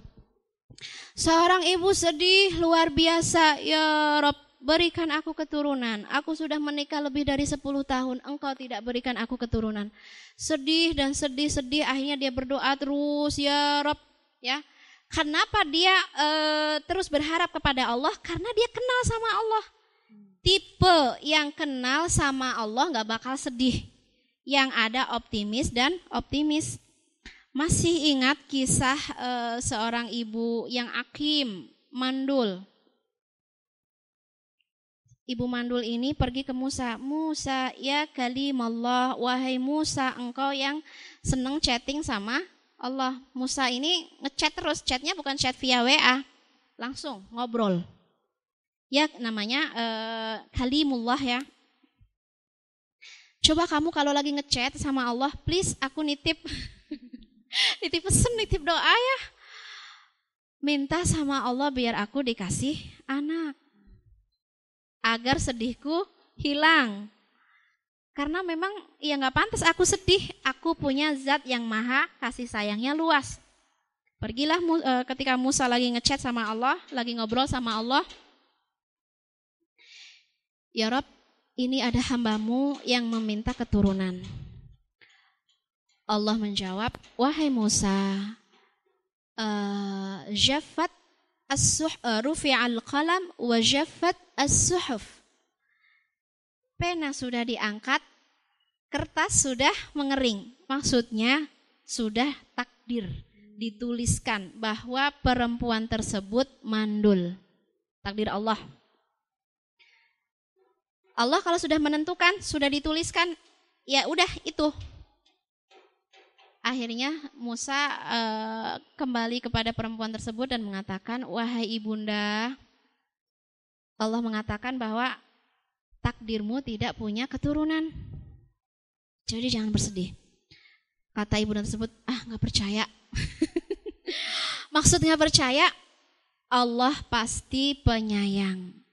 Seorang ibu sedih luar biasa, ya Rob, berikan aku keturunan. Aku sudah menikah lebih dari 10 tahun, engkau tidak berikan aku keturunan. Sedih dan sedih-sedih, akhirnya dia berdoa terus, ya Rob, ya. Kenapa dia e, terus berharap kepada Allah? Karena dia kenal sama Allah. Tipe yang kenal sama Allah nggak bakal sedih. Yang ada optimis dan optimis. Masih ingat kisah uh, seorang ibu yang akim, mandul. Ibu mandul ini pergi ke Musa. Musa, ya kalimallah, wahai Musa, engkau yang seneng chatting sama Allah. Musa ini ngechat terus, chatnya bukan chat via WA, langsung ngobrol. Ya namanya uh, kalimullah ya. Coba kamu kalau lagi ngechat sama Allah, please aku nitip nitip pesen, nitip doa ya. Minta sama Allah biar aku dikasih anak. Agar sedihku hilang. Karena memang ya nggak pantas aku sedih. Aku punya zat yang maha kasih sayangnya luas. Pergilah e, ketika Musa lagi ngechat sama Allah, lagi ngobrol sama Allah. Ya Rob, ini ada hambamu yang meminta keturunan. Allah menjawab, wahai Musa, uh, jaffat as-suh uh, rufi'al qalam as-suhuf. Pena sudah diangkat, kertas sudah mengering. Maksudnya sudah takdir dituliskan bahwa perempuan tersebut mandul. Takdir Allah. Allah kalau sudah menentukan, sudah dituliskan, ya udah itu akhirnya Musa uh, kembali kepada perempuan tersebut dan mengatakan, "Wahai ibunda, Allah mengatakan bahwa takdirmu tidak punya keturunan. Jadi jangan bersedih." Kata ibunda tersebut, "Ah, nggak percaya." Maksudnya percaya, Allah pasti penyayang.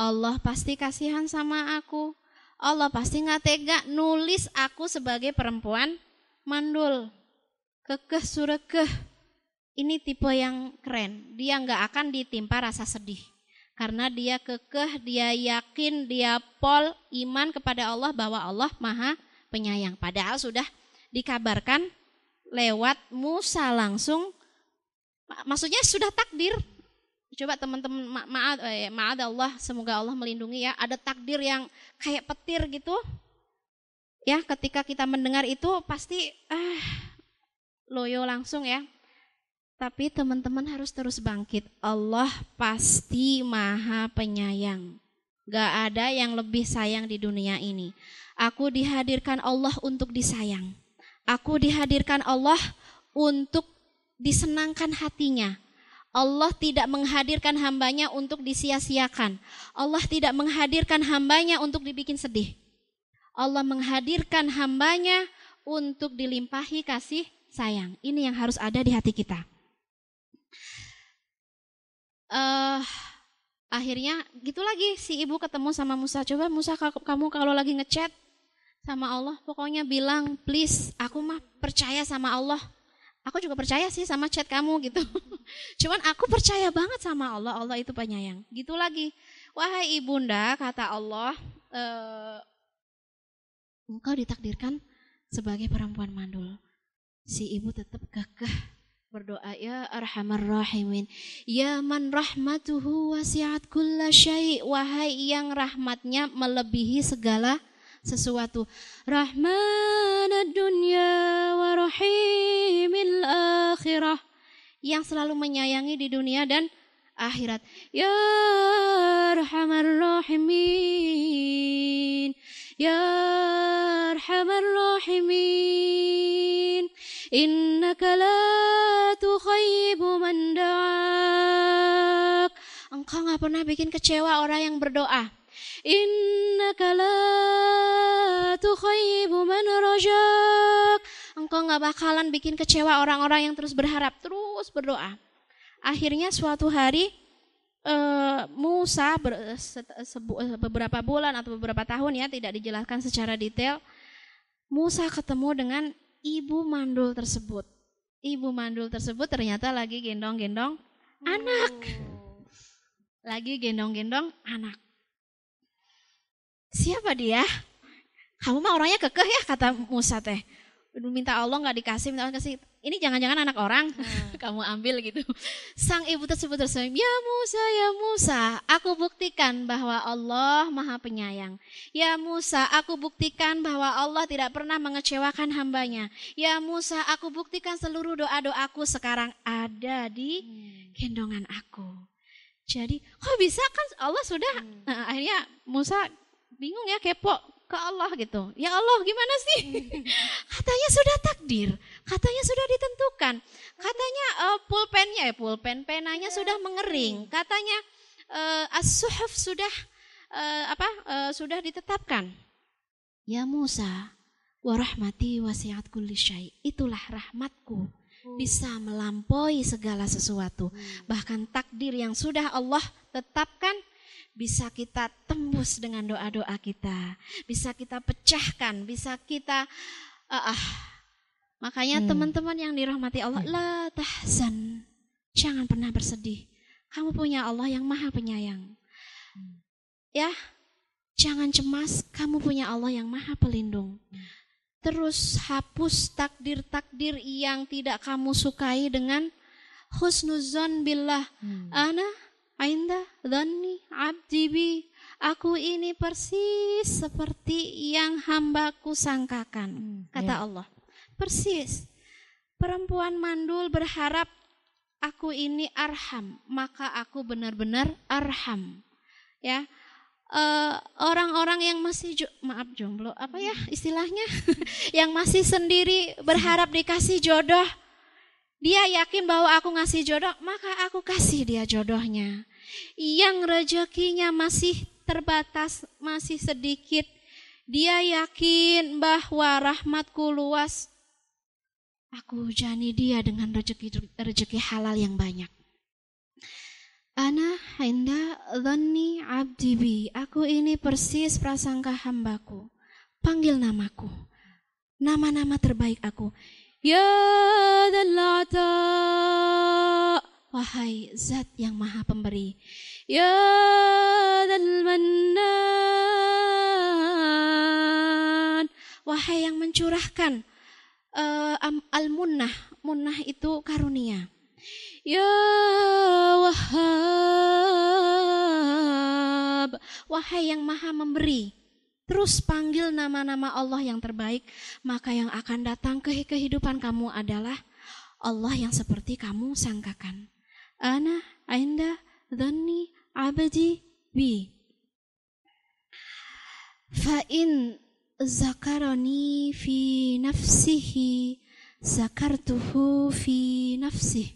Allah pasti kasihan sama aku. Allah pasti nggak tega nulis aku sebagai perempuan mandul kekeh surekeh. Ini tipe yang keren. Dia nggak akan ditimpa rasa sedih. Karena dia kekeh, dia yakin, dia pol iman kepada Allah bahwa Allah maha penyayang. Padahal sudah dikabarkan lewat Musa langsung. Maksudnya sudah takdir. Coba teman-teman ma maaf eh, maaf Allah, semoga Allah melindungi ya. Ada takdir yang kayak petir gitu. Ya, ketika kita mendengar itu pasti ah loyo langsung ya. Tapi teman-teman harus terus bangkit. Allah pasti maha penyayang. Gak ada yang lebih sayang di dunia ini. Aku dihadirkan Allah untuk disayang. Aku dihadirkan Allah untuk disenangkan hatinya. Allah tidak menghadirkan hambanya untuk disia-siakan. Allah tidak menghadirkan hambanya untuk dibikin sedih. Allah menghadirkan hambanya untuk dilimpahi kasih sayang. Ini yang harus ada di hati kita. Uh, akhirnya gitu lagi si ibu ketemu sama Musa. Coba Musa kamu kalau lagi ngechat sama Allah, pokoknya bilang please aku mah percaya sama Allah. Aku juga percaya sih sama chat kamu gitu. Cuman aku percaya banget sama Allah. Allah itu penyayang. Gitu lagi. Wahai ibunda, kata Allah, uh, engkau ditakdirkan sebagai perempuan mandul si ibu tetap kekeh berdoa ya arhamar rahimin ya man rahmatuhu wasiat kulla syai wahai yang rahmatnya melebihi segala sesuatu. Rahman dunya wa rahimil akhirah. Yang selalu menyayangi di dunia dan akhirat. Ya Arhamar Rahimin. Ya Arhamar Rahimin. Innaka la tukhayyibu man da'ak. Engkau nggak pernah bikin kecewa orang yang berdoa. Innaka la tukhayyibu man rajak. Engkau nggak bakalan bikin kecewa orang-orang yang terus berharap, terus berdoa. Akhirnya suatu hari uh, Musa beberapa bulan atau beberapa tahun ya tidak dijelaskan secara detail. Musa ketemu dengan ibu mandul tersebut. Ibu mandul tersebut ternyata lagi gendong-gendong anak. Lagi gendong-gendong anak. Siapa dia? Kamu mah orangnya kekeh ya kata Musa teh. Minta Allah nggak dikasih, minta Allah kasih. Ini jangan-jangan anak orang, hmm. kamu ambil gitu. Sang ibu tersebut tersenyum, ya Musa, ya Musa, aku buktikan bahwa Allah maha penyayang. Ya Musa, aku buktikan bahwa Allah tidak pernah mengecewakan hambanya. Ya Musa, aku buktikan seluruh doa-doaku sekarang ada di hmm. gendongan aku. Jadi, kok bisa kan Allah sudah, hmm. nah, akhirnya Musa bingung ya kepo ke Allah gitu. Ya Allah gimana sih? katanya sudah takdir, katanya sudah ditentukan. Katanya uh, pulpennya ya pulpen penanya yeah. sudah mengering. Katanya uh, as-suhuf sudah uh, apa? Uh, sudah ditetapkan. Ya Musa, warahmati wasiat kulli syai. Itulah rahmatku hmm. bisa melampaui segala sesuatu. Hmm. Bahkan takdir yang sudah Allah tetapkan bisa kita tembus dengan doa-doa kita, bisa kita pecahkan, bisa kita uh, uh. makanya hmm. teman-teman yang dirahmati Allah, hmm. la tahzan, jangan pernah bersedih. Kamu punya Allah yang maha penyayang. Hmm. Ya, jangan cemas, kamu punya Allah yang maha pelindung. Hmm. Terus hapus takdir-takdir yang tidak kamu sukai dengan husnuzon billah. Hmm. Ana Ainda dhanni abdi bi. Aku ini persis seperti yang hambaku sangkakan. Hmm, kata ya. Allah. Persis. Perempuan mandul berharap aku ini arham. Maka aku benar-benar arham. Ya. Eh, orang-orang uh, yang masih jo maaf jomblo apa ya istilahnya yang masih sendiri berharap dikasih jodoh dia yakin bahwa aku ngasih jodoh maka aku kasih dia jodohnya yang rezekinya masih terbatas, masih sedikit, dia yakin bahwa rahmatku luas. Aku hujani dia dengan rezeki rezeki halal yang banyak. Ana inda dhanni abdi bi. Aku ini persis prasangka hambaku. Panggil namaku. Nama-nama terbaik aku. Ya dalata Wahai zat yang maha pemberi. Ya dal mannan. Wahai yang mencurahkan uh, al-munnah. Munnah itu karunia. Ya wahab. Wahai yang maha memberi. Terus panggil nama-nama Allah yang terbaik. Maka yang akan datang ke kehidupan kamu adalah Allah yang seperti kamu sangkakan. Inda dhanni abdi bi. Fa in zakarani fi nafsihi zakartuhu fi nafsih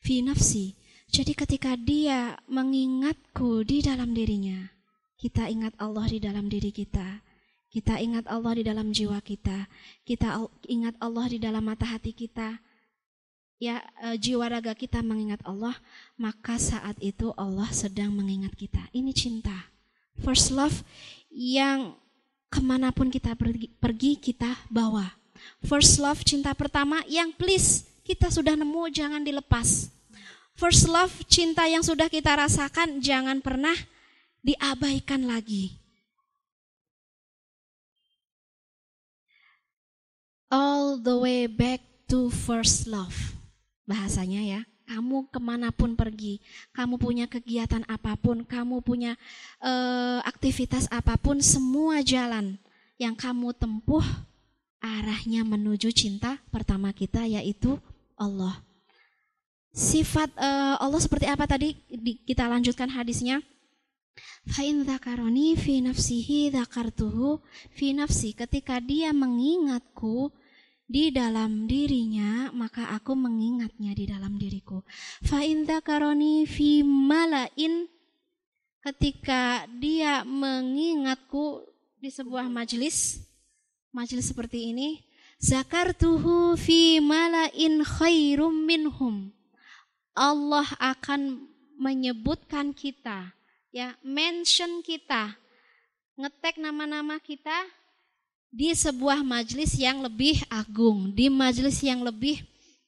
fi nafsi. Jadi ketika dia mengingatku di dalam dirinya, kita ingat Allah di dalam diri kita. Kita ingat Allah di dalam jiwa kita. Kita ingat Allah di dalam mata hati kita ya e, jiwa raga kita mengingat Allah, maka saat itu Allah sedang mengingat kita. Ini cinta. First love yang ke mana pun kita pergi, pergi kita bawa. First love cinta pertama yang please kita sudah nemu jangan dilepas. First love cinta yang sudah kita rasakan jangan pernah diabaikan lagi. All the way back to first love bahasanya ya. Kamu ke mana pun pergi, kamu punya kegiatan apa pun, kamu punya uh, aktivitas apa pun, semua jalan yang kamu tempuh arahnya menuju cinta pertama kita yaitu Allah. Sifat uh, Allah seperti apa tadi di, kita lanjutkan hadisnya. Fa'in dzakaroni fi nafsihi dzakartuhu fi nafsi. Ketika dia mengingatku di dalam dirinya, maka aku mengingatnya di dalam diriku. Fa'in dzakaroni fi malain ketika dia mengingatku di sebuah majelis, majelis seperti ini, zakartuhu fi malain khairum minhum. Allah akan menyebutkan kita, ya, mention kita, ngetek nama-nama kita di sebuah majelis yang lebih agung, di majelis yang lebih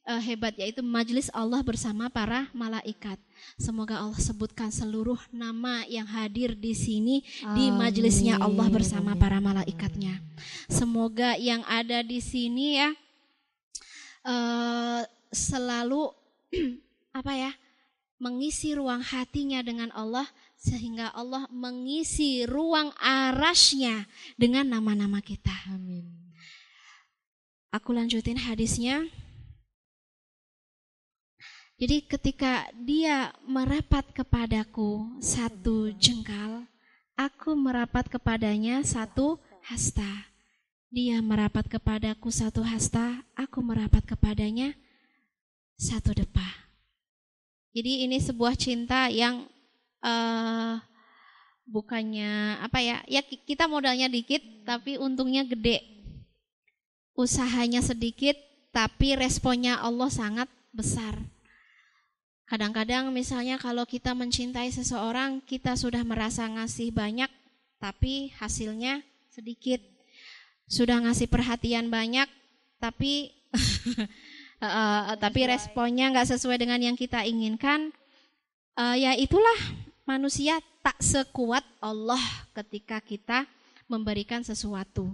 uh, hebat yaitu majelis Allah bersama para malaikat. Semoga Allah sebutkan seluruh nama yang hadir di sini Amin. di majelisnya Allah bersama para malaikatnya. Semoga yang ada di sini ya uh, selalu apa ya mengisi ruang hatinya dengan Allah sehingga Allah mengisi ruang arasnya dengan nama-nama kita. Amin. Aku lanjutin hadisnya. Jadi ketika dia merapat kepadaku satu jengkal, aku merapat kepadanya satu hasta. Dia merapat kepadaku satu hasta, aku merapat kepadanya satu depa. Jadi ini sebuah cinta yang uh, bukannya apa ya? Ya kita modalnya dikit tapi untungnya gede. Usahanya sedikit tapi responnya Allah sangat besar. Kadang-kadang misalnya kalau kita mencintai seseorang, kita sudah merasa ngasih banyak, tapi hasilnya sedikit. Sudah ngasih perhatian banyak, tapi uh, tapi responnya nggak sesuai dengan yang kita inginkan. Uh, ya itulah manusia tak sekuat Allah ketika kita memberikan sesuatu.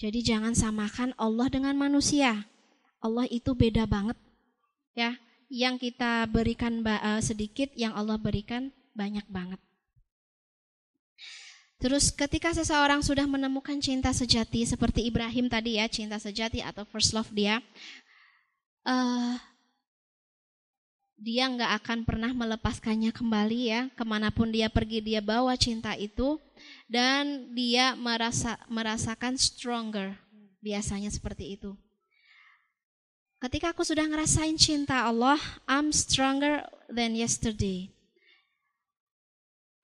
Jadi jangan samakan Allah dengan manusia. Allah itu beda banget, ya yang kita berikan uh, sedikit, yang Allah berikan banyak banget. Terus ketika seseorang sudah menemukan cinta sejati seperti Ibrahim tadi ya, cinta sejati atau first love dia, uh, dia nggak akan pernah melepaskannya kembali ya, ke mana pun dia pergi dia bawa cinta itu dan dia merasa merasakan stronger, biasanya seperti itu. Ketika aku sudah ngerasain cinta Allah, I'm stronger than yesterday.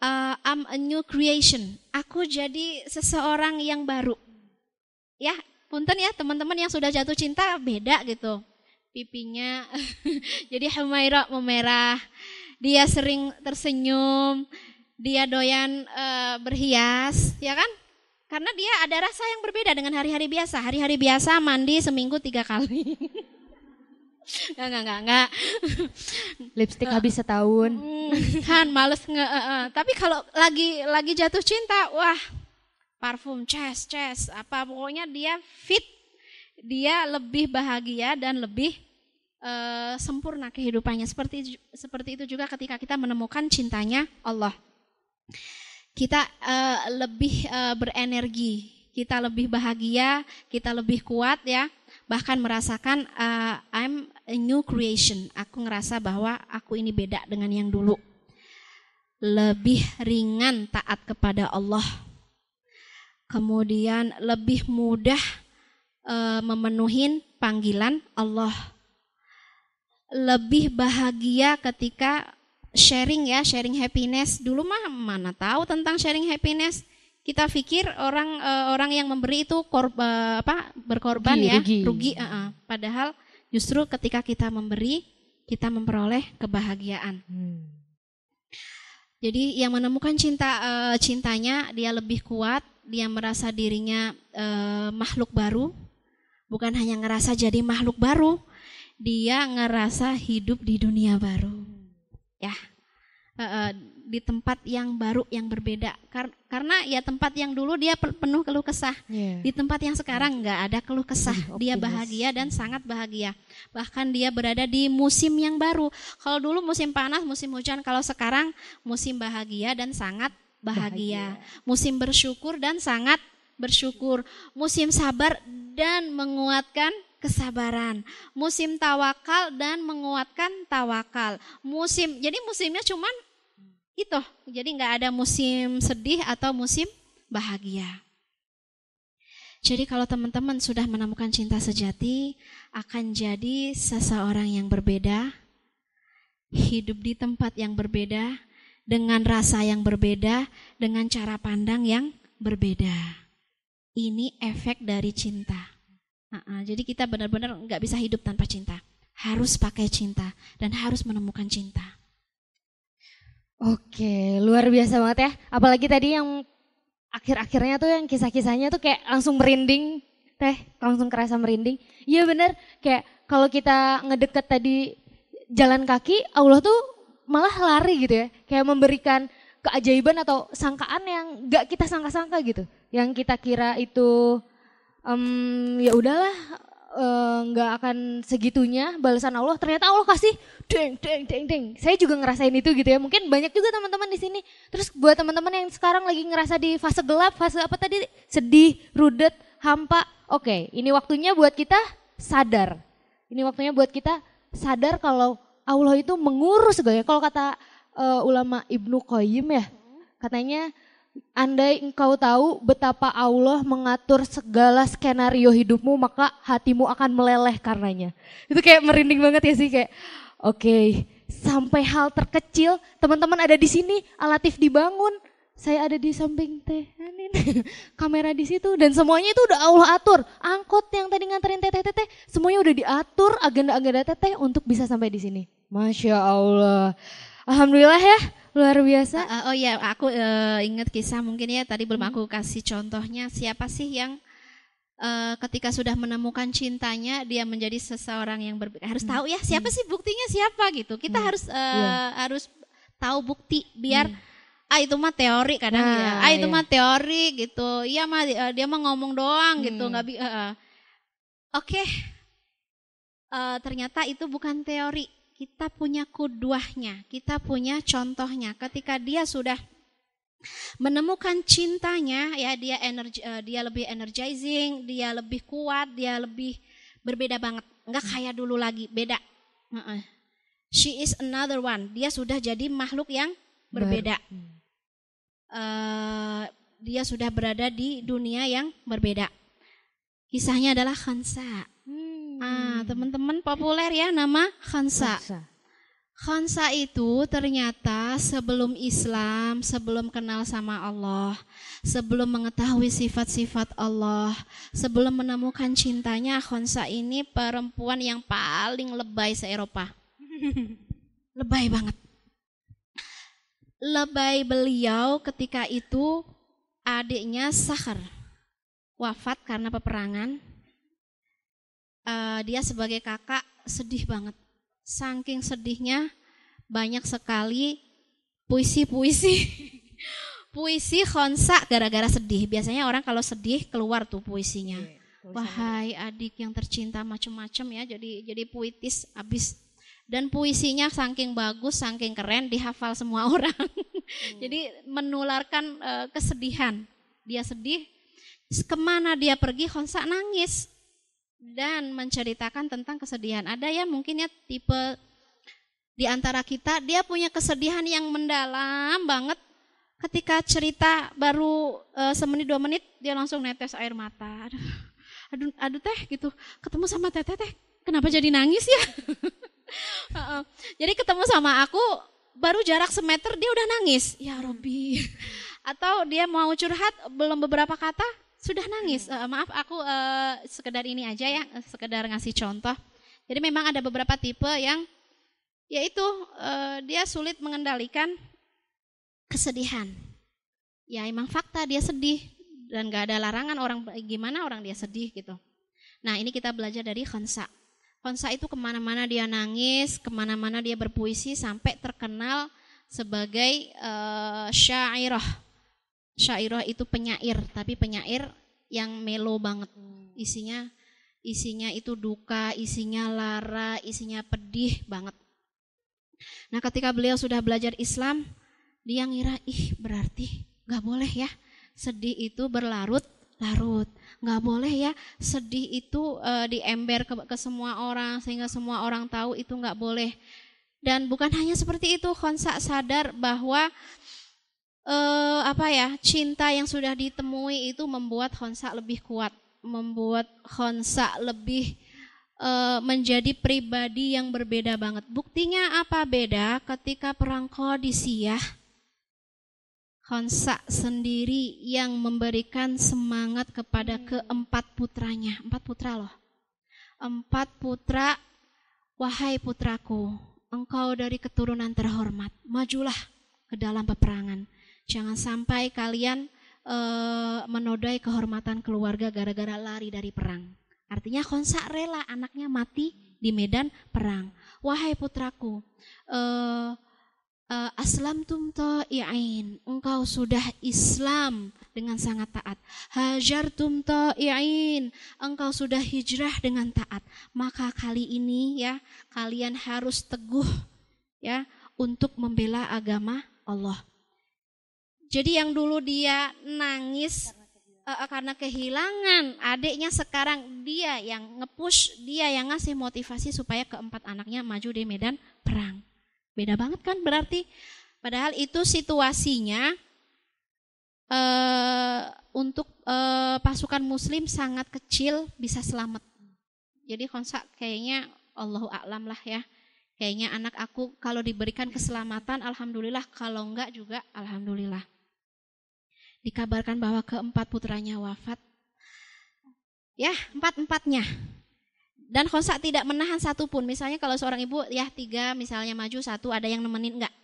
Uh, I'm a new creation. Aku jadi seseorang yang baru. Ya, punten ya teman-teman yang sudah jatuh cinta beda gitu. Pipinya jadi Humaira memerah. Dia sering tersenyum. Dia doyan uh, berhias, ya kan? Karena dia ada rasa yang berbeda dengan hari-hari biasa. Hari-hari biasa mandi seminggu tiga kali. Enggak, enggak, enggak, enggak. Lipstick uh, habis setahun. Hmm, kan males nge uh, uh. Tapi kalau lagi lagi jatuh cinta, wah parfum, ces, ces, apa pokoknya dia fit, dia lebih bahagia dan lebih uh, sempurna kehidupannya. Seperti seperti itu juga ketika kita menemukan cintanya Allah. Kita uh, lebih uh, berenergi, kita lebih bahagia, kita lebih kuat ya bahkan merasakan uh, I'm a new creation. Aku ngerasa bahwa aku ini beda dengan yang dulu. Lebih ringan taat kepada Allah. Kemudian lebih mudah uh, memenuhi panggilan Allah. Lebih bahagia ketika sharing ya, sharing happiness. Dulu mah mana tahu tentang sharing happiness kita pikir orang uh, orang yang memberi itu korba, apa berkorban rugi, ya rugi, rugi uh -uh. padahal justru ketika kita memberi kita memperoleh kebahagiaan. Hmm. Jadi yang menemukan cinta uh, cintanya dia lebih kuat, dia merasa dirinya uh, makhluk baru, bukan hanya ngerasa jadi makhluk baru, dia ngerasa hidup di dunia baru. Ya, di tempat yang baru yang berbeda. Kar karena ya tempat yang dulu dia penuh keluh kesah. Yeah. di tempat yang sekarang nggak ada keluh kesah. Dia bahagia dan sangat bahagia. Bahkan dia berada di musim yang baru. Kalau dulu musim panas musim hujan. Kalau sekarang musim bahagia dan sangat bahagia, bahagia. musim bersyukur dan sangat bersyukur. Musim sabar dan menguatkan kesabaran. Musim tawakal dan menguatkan tawakal. Musim, jadi musimnya cuman itu. Jadi nggak ada musim sedih atau musim bahagia. Jadi kalau teman-teman sudah menemukan cinta sejati, akan jadi seseorang yang berbeda, hidup di tempat yang berbeda, dengan rasa yang berbeda, dengan cara pandang yang berbeda. Ini efek dari cinta. Uh -uh, jadi kita benar-benar nggak bisa hidup tanpa cinta. Harus pakai cinta dan harus menemukan cinta. Oke, luar biasa banget ya. Apalagi tadi yang akhir-akhirnya tuh yang kisah-kisahnya tuh kayak langsung merinding teh langsung kerasa merinding iya bener kayak kalau kita ngedeket tadi jalan kaki Allah tuh malah lari gitu ya kayak memberikan keajaiban atau sangkaan yang gak kita sangka-sangka gitu. Yang kita kira itu um, ya udahlah Eh, nggak uh, akan segitunya balasan Allah. Ternyata Allah kasih deng deng deng deng. Saya juga ngerasain itu gitu ya. Mungkin banyak juga teman-teman di sini. Terus buat teman-teman yang sekarang lagi ngerasa di fase gelap fase apa tadi? Sedih rudet hampa. Oke okay, ini waktunya buat kita sadar. Ini waktunya buat kita sadar kalau Allah itu mengurus segalanya kalau kata uh, ulama Ibnu Qayyim ya katanya Andai engkau tahu betapa Allah mengatur segala skenario hidupmu, maka hatimu akan meleleh karenanya. Itu kayak merinding banget ya sih kayak, oke, okay, sampai hal terkecil, teman-teman ada di sini, alatif dibangun, saya ada di samping teh, kamera di situ, dan semuanya itu udah Allah atur. Angkot yang tadi nganterin teteh-teteh, semuanya udah diatur agenda-agenda teteh untuk bisa sampai di sini. Masya Allah. Alhamdulillah ya, luar biasa. Uh, oh ya, aku uh, ingat kisah mungkin ya tadi belum hmm. aku kasih contohnya siapa sih yang uh, ketika sudah menemukan cintanya dia menjadi seseorang yang berbeda. Harus hmm. tahu ya siapa hmm. sih buktinya siapa gitu. Kita hmm. harus uh, yeah. harus tahu bukti biar hmm. ah itu mah teori kadang nah, ya. Ah itu iya. mah teori gitu. Iya mah dia mah ngomong doang gitu, hmm. gitu nggak uh, uh. Oke. Okay. Uh, ternyata itu bukan teori kita punya kuduahnya, kita punya contohnya. Ketika dia sudah menemukan cintanya, ya dia energi, uh, dia lebih energizing, dia lebih kuat, dia lebih berbeda banget. Enggak kayak dulu lagi, beda. She is another one. Dia sudah jadi makhluk yang berbeda. Uh, dia sudah berada di dunia yang berbeda. Kisahnya adalah Khansa. Ah, teman-teman populer ya nama Khansa. Khansa. itu ternyata sebelum Islam, sebelum kenal sama Allah, sebelum mengetahui sifat-sifat Allah, sebelum menemukan cintanya, Khansa ini perempuan yang paling lebay se-Eropa. lebay banget. Lebay beliau ketika itu adiknya Sahar wafat karena peperangan uh, dia sebagai kakak sedih banget. Saking sedihnya banyak sekali puisi-puisi. puisi khonsa gara-gara sedih. Biasanya orang kalau sedih keluar tuh puisinya. Iya, Wahai adik yang tercinta macam-macam ya. Jadi jadi puitis abis dan puisinya saking bagus, saking keren dihafal semua orang. Hmm. jadi menularkan uh, kesedihan. Dia sedih, ke mana dia pergi Khonsa nangis dan menceritakan tentang kesedihan. Ada ya mungkin ya tipe di antara kita dia punya kesedihan yang mendalam banget. Ketika cerita baru e, semenit dua menit dia langsung netes air mata. Aduh, aduh, aduh teh gitu. Ketemu sama teteh teh, kenapa jadi nangis ya? jadi ketemu sama aku baru jarak semeter dia udah nangis. Ya Robi. Atau dia mau curhat belum beberapa kata sudah nangis. Uh, maaf aku uh, sekedar ini aja ya, sekedar ngasih contoh. Jadi memang ada beberapa tipe yang yaitu uh, dia sulit mengendalikan kesedihan. Ya emang fakta dia sedih dan gak ada larangan orang gimana orang dia sedih gitu. Nah ini kita belajar dari Khansa. Khansa itu ke mana-mana dia nangis, ke mana-mana dia berpuisi sampai terkenal sebagai uh, syairah syairah itu penyair, tapi penyair yang melo banget. Isinya isinya itu duka, isinya lara, isinya pedih banget. Nah, ketika beliau sudah belajar Islam, dia ngira, ih berarti gak boleh ya sedih itu berlarut larut. Nggak boleh ya sedih itu uh, diember ke, ke semua orang sehingga semua orang tahu itu nggak boleh. Dan bukan hanya seperti itu, Khonsa sadar bahwa uh, apa ya cinta yang sudah ditemui itu membuat Khonsa lebih kuat, membuat Khonsa lebih uh, menjadi pribadi yang berbeda banget. Buktinya apa beda? Ketika perang Qadisiyah, Khonsa sendiri yang memberikan semangat kepada keempat putranya. Empat putra loh. Empat putra, wahai putraku, engkau dari keturunan terhormat, majulah ke dalam peperangan. Jangan sampai kalian e, menodai kehormatan keluarga gara-gara lari dari perang. Artinya Khonsa rela anaknya mati di medan perang. Wahai putraku, eh, uh, aslam tum ta'i'in. Engkau sudah Islam dengan sangat taat. Hajar tum ta'i'in. Engkau sudah hijrah dengan taat. Maka kali ini ya kalian harus teguh ya untuk membela agama Allah. Jadi yang dulu dia nangis uh, karena kehilangan adiknya sekarang dia yang ngepush, dia yang ngasih motivasi supaya keempat anaknya maju di medan perang. Beda banget kan berarti. Padahal itu situasinya uh, untuk uh, pasukan muslim sangat kecil bisa selamat. Jadi konsak kayaknya Allahu a'lam lah ya. Kayaknya anak aku kalau diberikan keselamatan alhamdulillah, kalau enggak juga alhamdulillah. Dikabarkan bahwa keempat putranya wafat. Ya, empat-empatnya dan khosak tidak menahan satupun. Misalnya kalau seorang ibu ya tiga misalnya maju satu ada yang nemenin enggak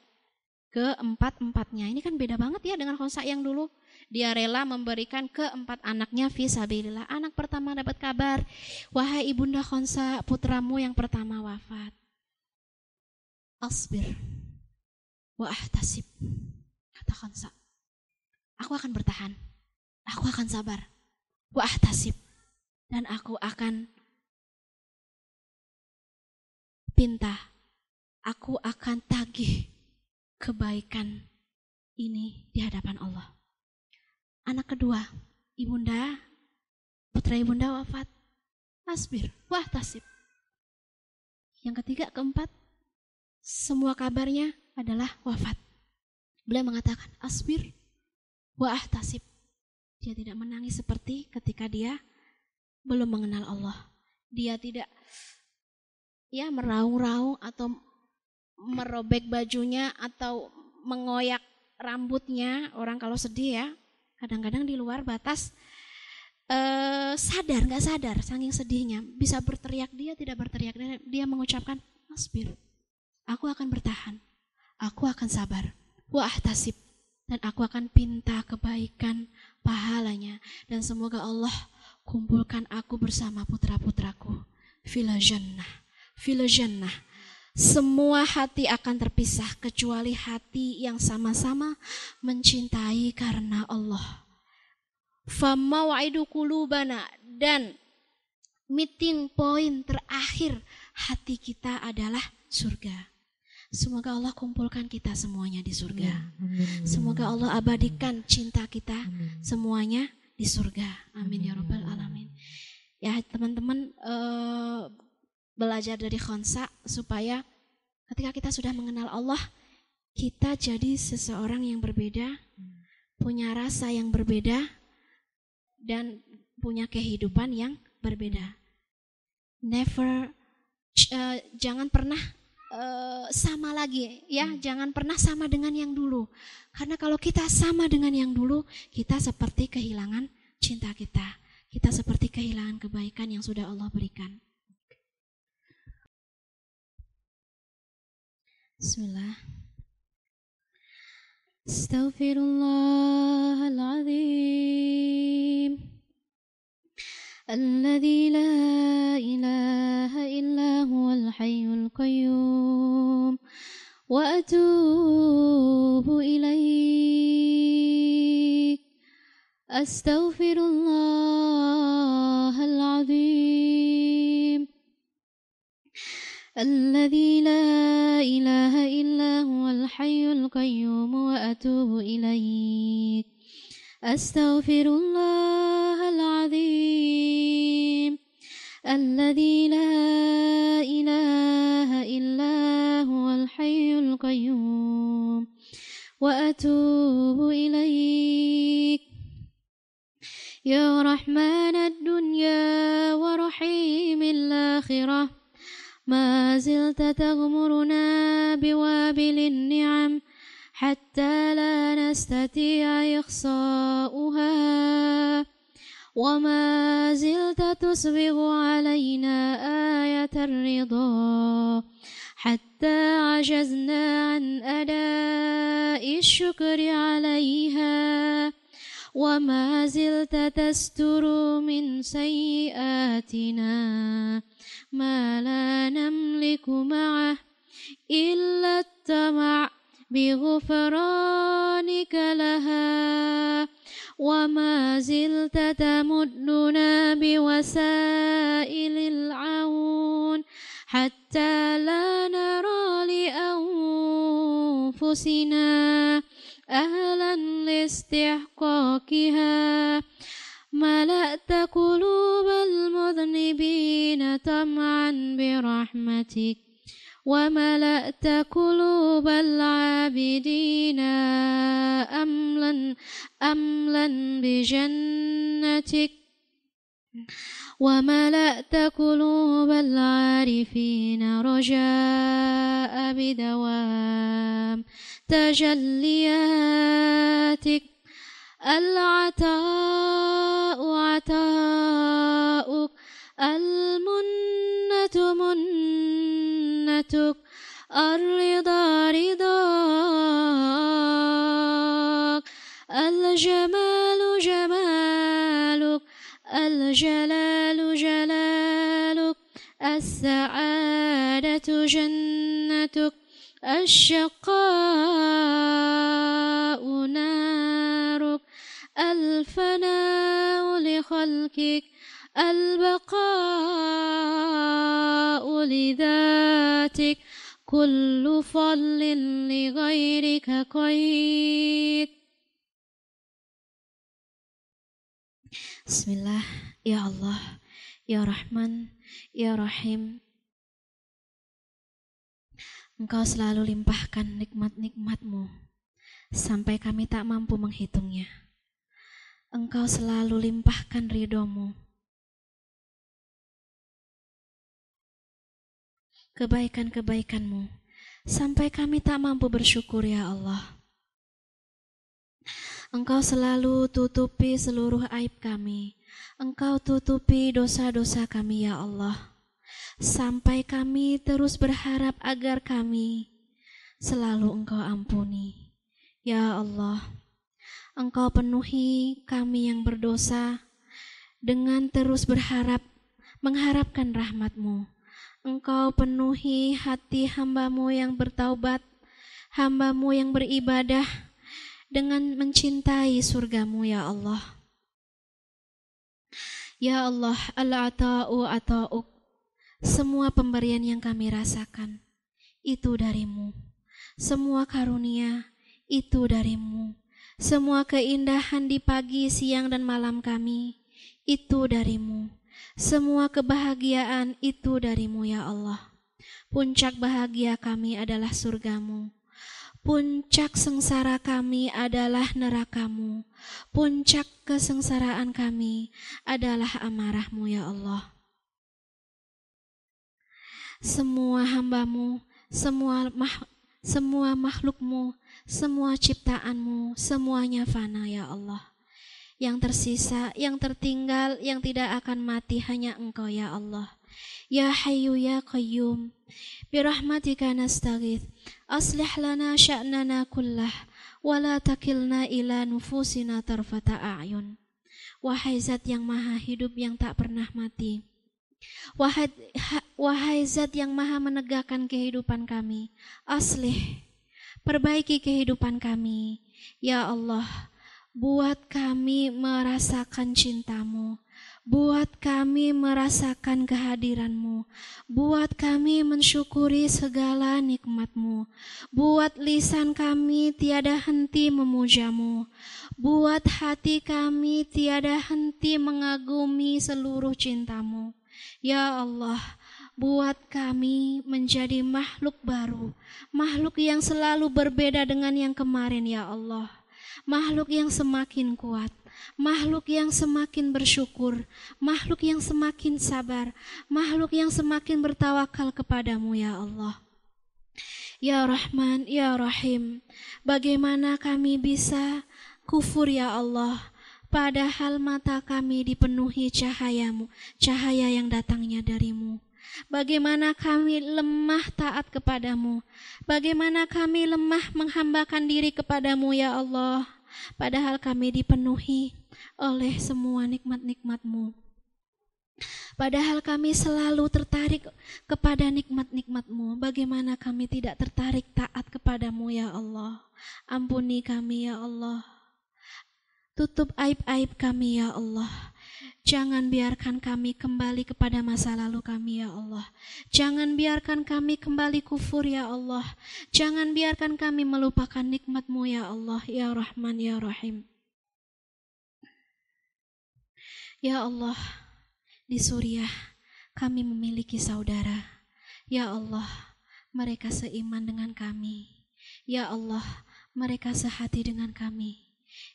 keempat empatnya. Ini kan beda banget ya dengan khosak yang dulu. Dia rela memberikan keempat anaknya visabilillah. Anak pertama dapat kabar, wahai ibunda khonsa putramu yang pertama wafat. Asbir wa ahtasib. Kata khonsa. Aku akan bertahan. Aku akan sabar. Wa ahtasib. Dan aku akan pinta, aku akan tagih kebaikan ini di hadapan Allah. Anak kedua, ibunda, putra ibunda wafat. Asbir, wah tasib. Yang ketiga, keempat, semua kabarnya adalah wafat. Beliau mengatakan, asbir, wah tasib. Dia tidak menangis seperti ketika dia belum mengenal Allah. Dia tidak ya meraung-raung atau merobek bajunya atau mengoyak rambutnya. Orang kalau sedih ya kadang-kadang di luar batas eh, sadar nggak sadar saking sedihnya. Bisa berteriak dia tidak berteriak. Dia, mengucapkan masbir aku akan bertahan. Aku akan sabar. Wah tasib dan aku akan pinta kebaikan pahalanya dan semoga Allah kumpulkan aku bersama putra-putraku fil jannah. Semua hati akan terpisah kecuali hati yang sama-sama mencintai karena Allah. Famawaidu kulubana dan meeting point terakhir hati kita adalah surga. Semoga Allah kumpulkan kita semuanya di surga. Semoga Allah abadikan cinta kita semuanya di surga. Amin ya robbal alamin. Ya teman-teman uh, belajar dari khonsa supaya ketika kita sudah mengenal Allah, kita jadi seseorang yang berbeda, punya rasa yang berbeda, dan punya kehidupan yang berbeda. Never, uh, jangan pernah Eh, sama lagi ya, hmm. jangan pernah sama dengan yang dulu. Karena kalau kita sama dengan yang dulu, kita seperti kehilangan cinta kita. Kita seperti kehilangan kebaikan yang sudah Allah berikan. Bismillah. Astaghfirullahaladzim. الذي لا إله إلا هو الحي القيوم. وأتوب إليك. أستغفر الله العظيم. الذي لا إله إلا هو الحي القيوم. وأتوب إليك. أستغفر الله العظيم الذي لا إله إلا هو الحي القيوم وأتوب إليك. يا رحمن الدنيا ورحيم الآخرة ما زلت تغمرنا بوابل النعم حتى لا نستطيع إخصاؤها. وما زلت تصبغ علينا آية الرضا. حتى عجزنا عن أداء الشكر عليها. وما زلت تستر من سيئاتنا. ما لا نملك معه إلا الطمع. بغفرانك لها. وما زلت تمدنا بوسائل العون حتى لا نرى لأنفسنا أهلا لاستحقاقها. ملأت قلوب المذنبين طمعا برحمتك. وملأت قلوب العابدين أملا أملا بجنتك. وملأت قلوب العارفين رجاء بدوام تجلياتك. العطاء عطاؤك المنة منتك الرضا رضاك الجمال جمالك الجلال جلالك السعادة جنتك الشقاء نارك الفناء لخلقك. البقاء لذاتك كل فضل لغيرك قيد بسم الله يا الله يا رحمن يا رحيم Engkau selalu limpahkan nikmat-nikmatmu sampai kami tak mampu menghitungnya. Engkau selalu limpahkan ridhomu. Kebaikan-kebaikanmu sampai kami tak mampu bersyukur ya Allah. Engkau selalu tutupi seluruh aib kami. Engkau tutupi dosa-dosa kami ya Allah sampai kami terus berharap agar kami selalu Engkau ampuni. Ya Allah, Engkau penuhi kami yang berdosa dengan terus berharap mengharapkan rahmatmu. Engkau penuhi hati hambamu yang bertaubat, hambamu yang beribadah dengan mencintai surgamu ya Allah. Ya Allah, al-ata'u ata'uk semua pemberian yang kami rasakan itu darimu. Semua karunia itu darimu. Semua keindahan di pagi, siang, dan malam kami itu darimu. Semua kebahagiaan itu darimu ya Allah. Puncak bahagia kami adalah surgamu. Puncak sengsara kami adalah nerakamu. Puncak kesengsaraan kami adalah amarahmu ya Allah semua hambamu, semua mah, semua makhlukmu, semua ciptaanmu, semuanya fana ya Allah. Yang tersisa, yang tertinggal, yang tidak akan mati hanya Engkau ya Allah. Ya Hayyu ya Qayyum, birahmatika nastaghith, aslih lana sya'nana kullah, wa la takilna ila nufusina tarfata a'yun. Wahai zat yang maha hidup yang tak pernah mati, Wahai, wahai zat yang maha menegakkan kehidupan kami, aslih, perbaiki kehidupan kami. Ya Allah, buat kami merasakan cintamu, buat kami merasakan kehadiranmu. Buat kami mensyukuri segala nikmatmu. Buat lisan kami tiada henti memujamu. Buat hati kami tiada henti mengagumi seluruh cintamu. Ya Allah, buat kami menjadi makhluk baru, makhluk yang selalu berbeda dengan yang kemarin ya Allah. Makhluk yang semakin kuat, makhluk yang semakin bersyukur, makhluk yang semakin sabar, makhluk yang semakin bertawakal kepadamu ya Allah. Ya Rahman, Ya Rahim, bagaimana kami bisa kufur ya Allah, padahal mata kami dipenuhi cahayamu, cahaya yang datangnya darimu. Bagaimana kami lemah taat kepadamu, bagaimana kami lemah menghambakan diri kepadamu ya Allah, padahal kami dipenuhi oleh semua nikmat-nikmatmu. Padahal kami selalu tertarik kepada nikmat-nikmatmu. Bagaimana kami tidak tertarik taat kepadamu ya Allah. Ampuni kami ya Allah. Tutup aib-aib kami ya Allah. Jangan biarkan kami kembali kepada masa lalu kami ya Allah. Jangan biarkan kami kembali kufur ya Allah. Jangan biarkan kami melupakan nikmatmu ya Allah. Ya Rahman ya Rahim. Ya Allah, di Suriah kami memiliki saudara. Ya Allah, mereka seiman dengan kami. Ya Allah, mereka sehati dengan kami.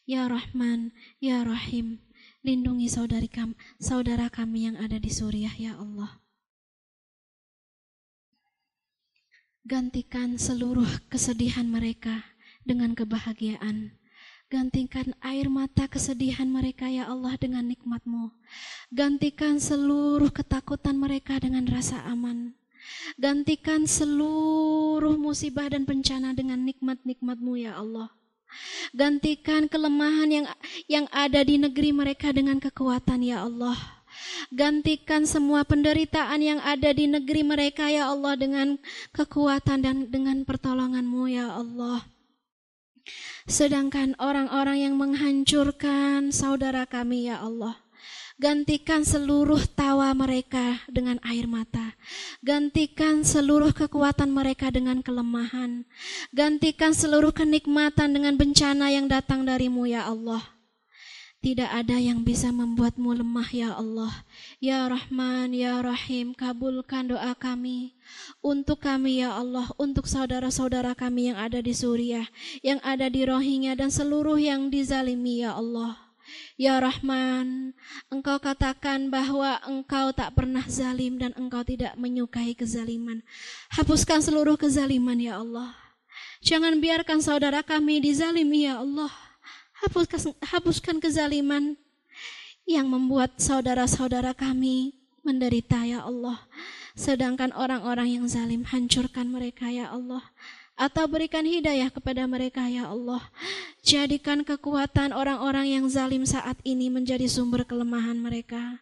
Ya Rahman, Ya Rahim, lindungi saudari kami, saudara kami yang ada di Suriah, Ya Allah. Gantikan seluruh kesedihan mereka dengan kebahagiaan. Gantikan air mata kesedihan mereka ya Allah dengan nikmatmu. Gantikan seluruh ketakutan mereka dengan rasa aman. Gantikan seluruh musibah dan bencana dengan nikmat-nikmatmu ya Allah. Gantikan kelemahan yang yang ada di negeri mereka dengan kekuatan ya Allah. Gantikan semua penderitaan yang ada di negeri mereka ya Allah dengan kekuatan dan dengan pertolonganmu ya Allah. Sedangkan orang-orang yang menghancurkan saudara kami ya Allah. Gantikan seluruh tawa mereka dengan air mata. Gantikan seluruh kekuatan mereka dengan kelemahan. Gantikan seluruh kenikmatan dengan bencana yang datang darimu ya Allah. Tidak ada yang bisa membuatmu lemah ya Allah. Ya Rahman, Ya Rahim, kabulkan doa kami. Untuk kami ya Allah, untuk saudara-saudara kami yang ada di Suriah, yang ada di Rohingya dan seluruh yang dizalimi ya Allah. Ya Rahman, Engkau katakan bahwa Engkau tak pernah zalim dan Engkau tidak menyukai kezaliman. Hapuskan seluruh kezaliman ya Allah. Jangan biarkan saudara kami dizalimi ya Allah hapuskan, hapuskan kezaliman yang membuat saudara-saudara kami menderita ya Allah. Sedangkan orang-orang yang zalim hancurkan mereka ya Allah. Atau berikan hidayah kepada mereka ya Allah. Jadikan kekuatan orang-orang yang zalim saat ini menjadi sumber kelemahan mereka.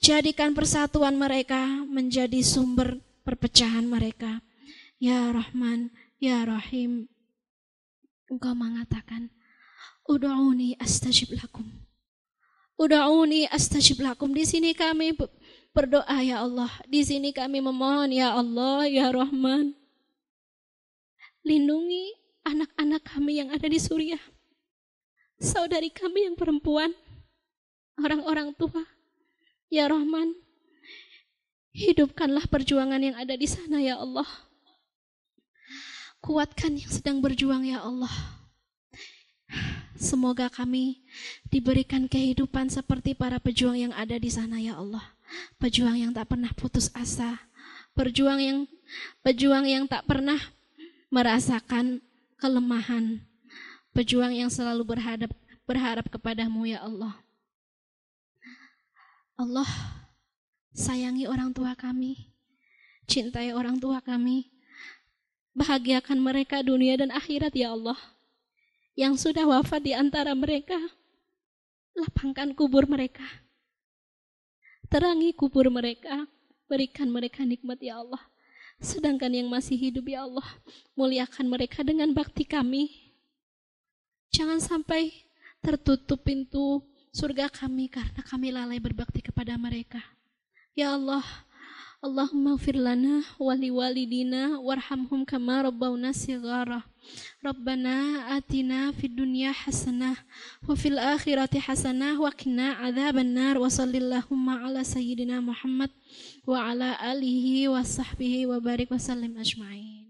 Jadikan persatuan mereka menjadi sumber perpecahan mereka. Ya Rahman, Ya Rahim. Engkau mengatakan, Udu'uni astajib lakum. Udu'uni astajib lakum. Di sini kami berdoa ya Allah. Di sini kami memohon ya Allah, ya Rahman. Lindungi anak-anak kami yang ada di Suriah. Saudari kami yang perempuan. Orang-orang tua. Ya Rahman. Hidupkanlah perjuangan yang ada di sana ya Allah. Kuatkan yang sedang berjuang ya Allah. Semoga kami diberikan kehidupan seperti para pejuang yang ada di sana ya Allah. Pejuang yang tak pernah putus asa. Pejuang yang pejuang yang tak pernah merasakan kelemahan. Pejuang yang selalu berhadap berharap kepadamu ya Allah. Allah sayangi orang tua kami. Cintai orang tua kami. Bahagiakan mereka dunia dan akhirat ya Allah yang sudah wafat di antara mereka, lapangkan kubur mereka. Terangi kubur mereka, berikan mereka nikmat ya Allah. Sedangkan yang masih hidup ya Allah, muliakan mereka dengan bakti kami. Jangan sampai tertutup pintu surga kami karena kami lalai berbakti kepada mereka. Ya Allah, Allahumma fir lana wali walidina warhamhum kama rabbawna sighara. Rabbana atina fid dunya hasanah wa fil akhirati hasanah wa qina adzaban nar wa sallallahumma ala sayyidina Muhammad wa ala alihi wa sahbihi wa barik wa sallim ajma'in.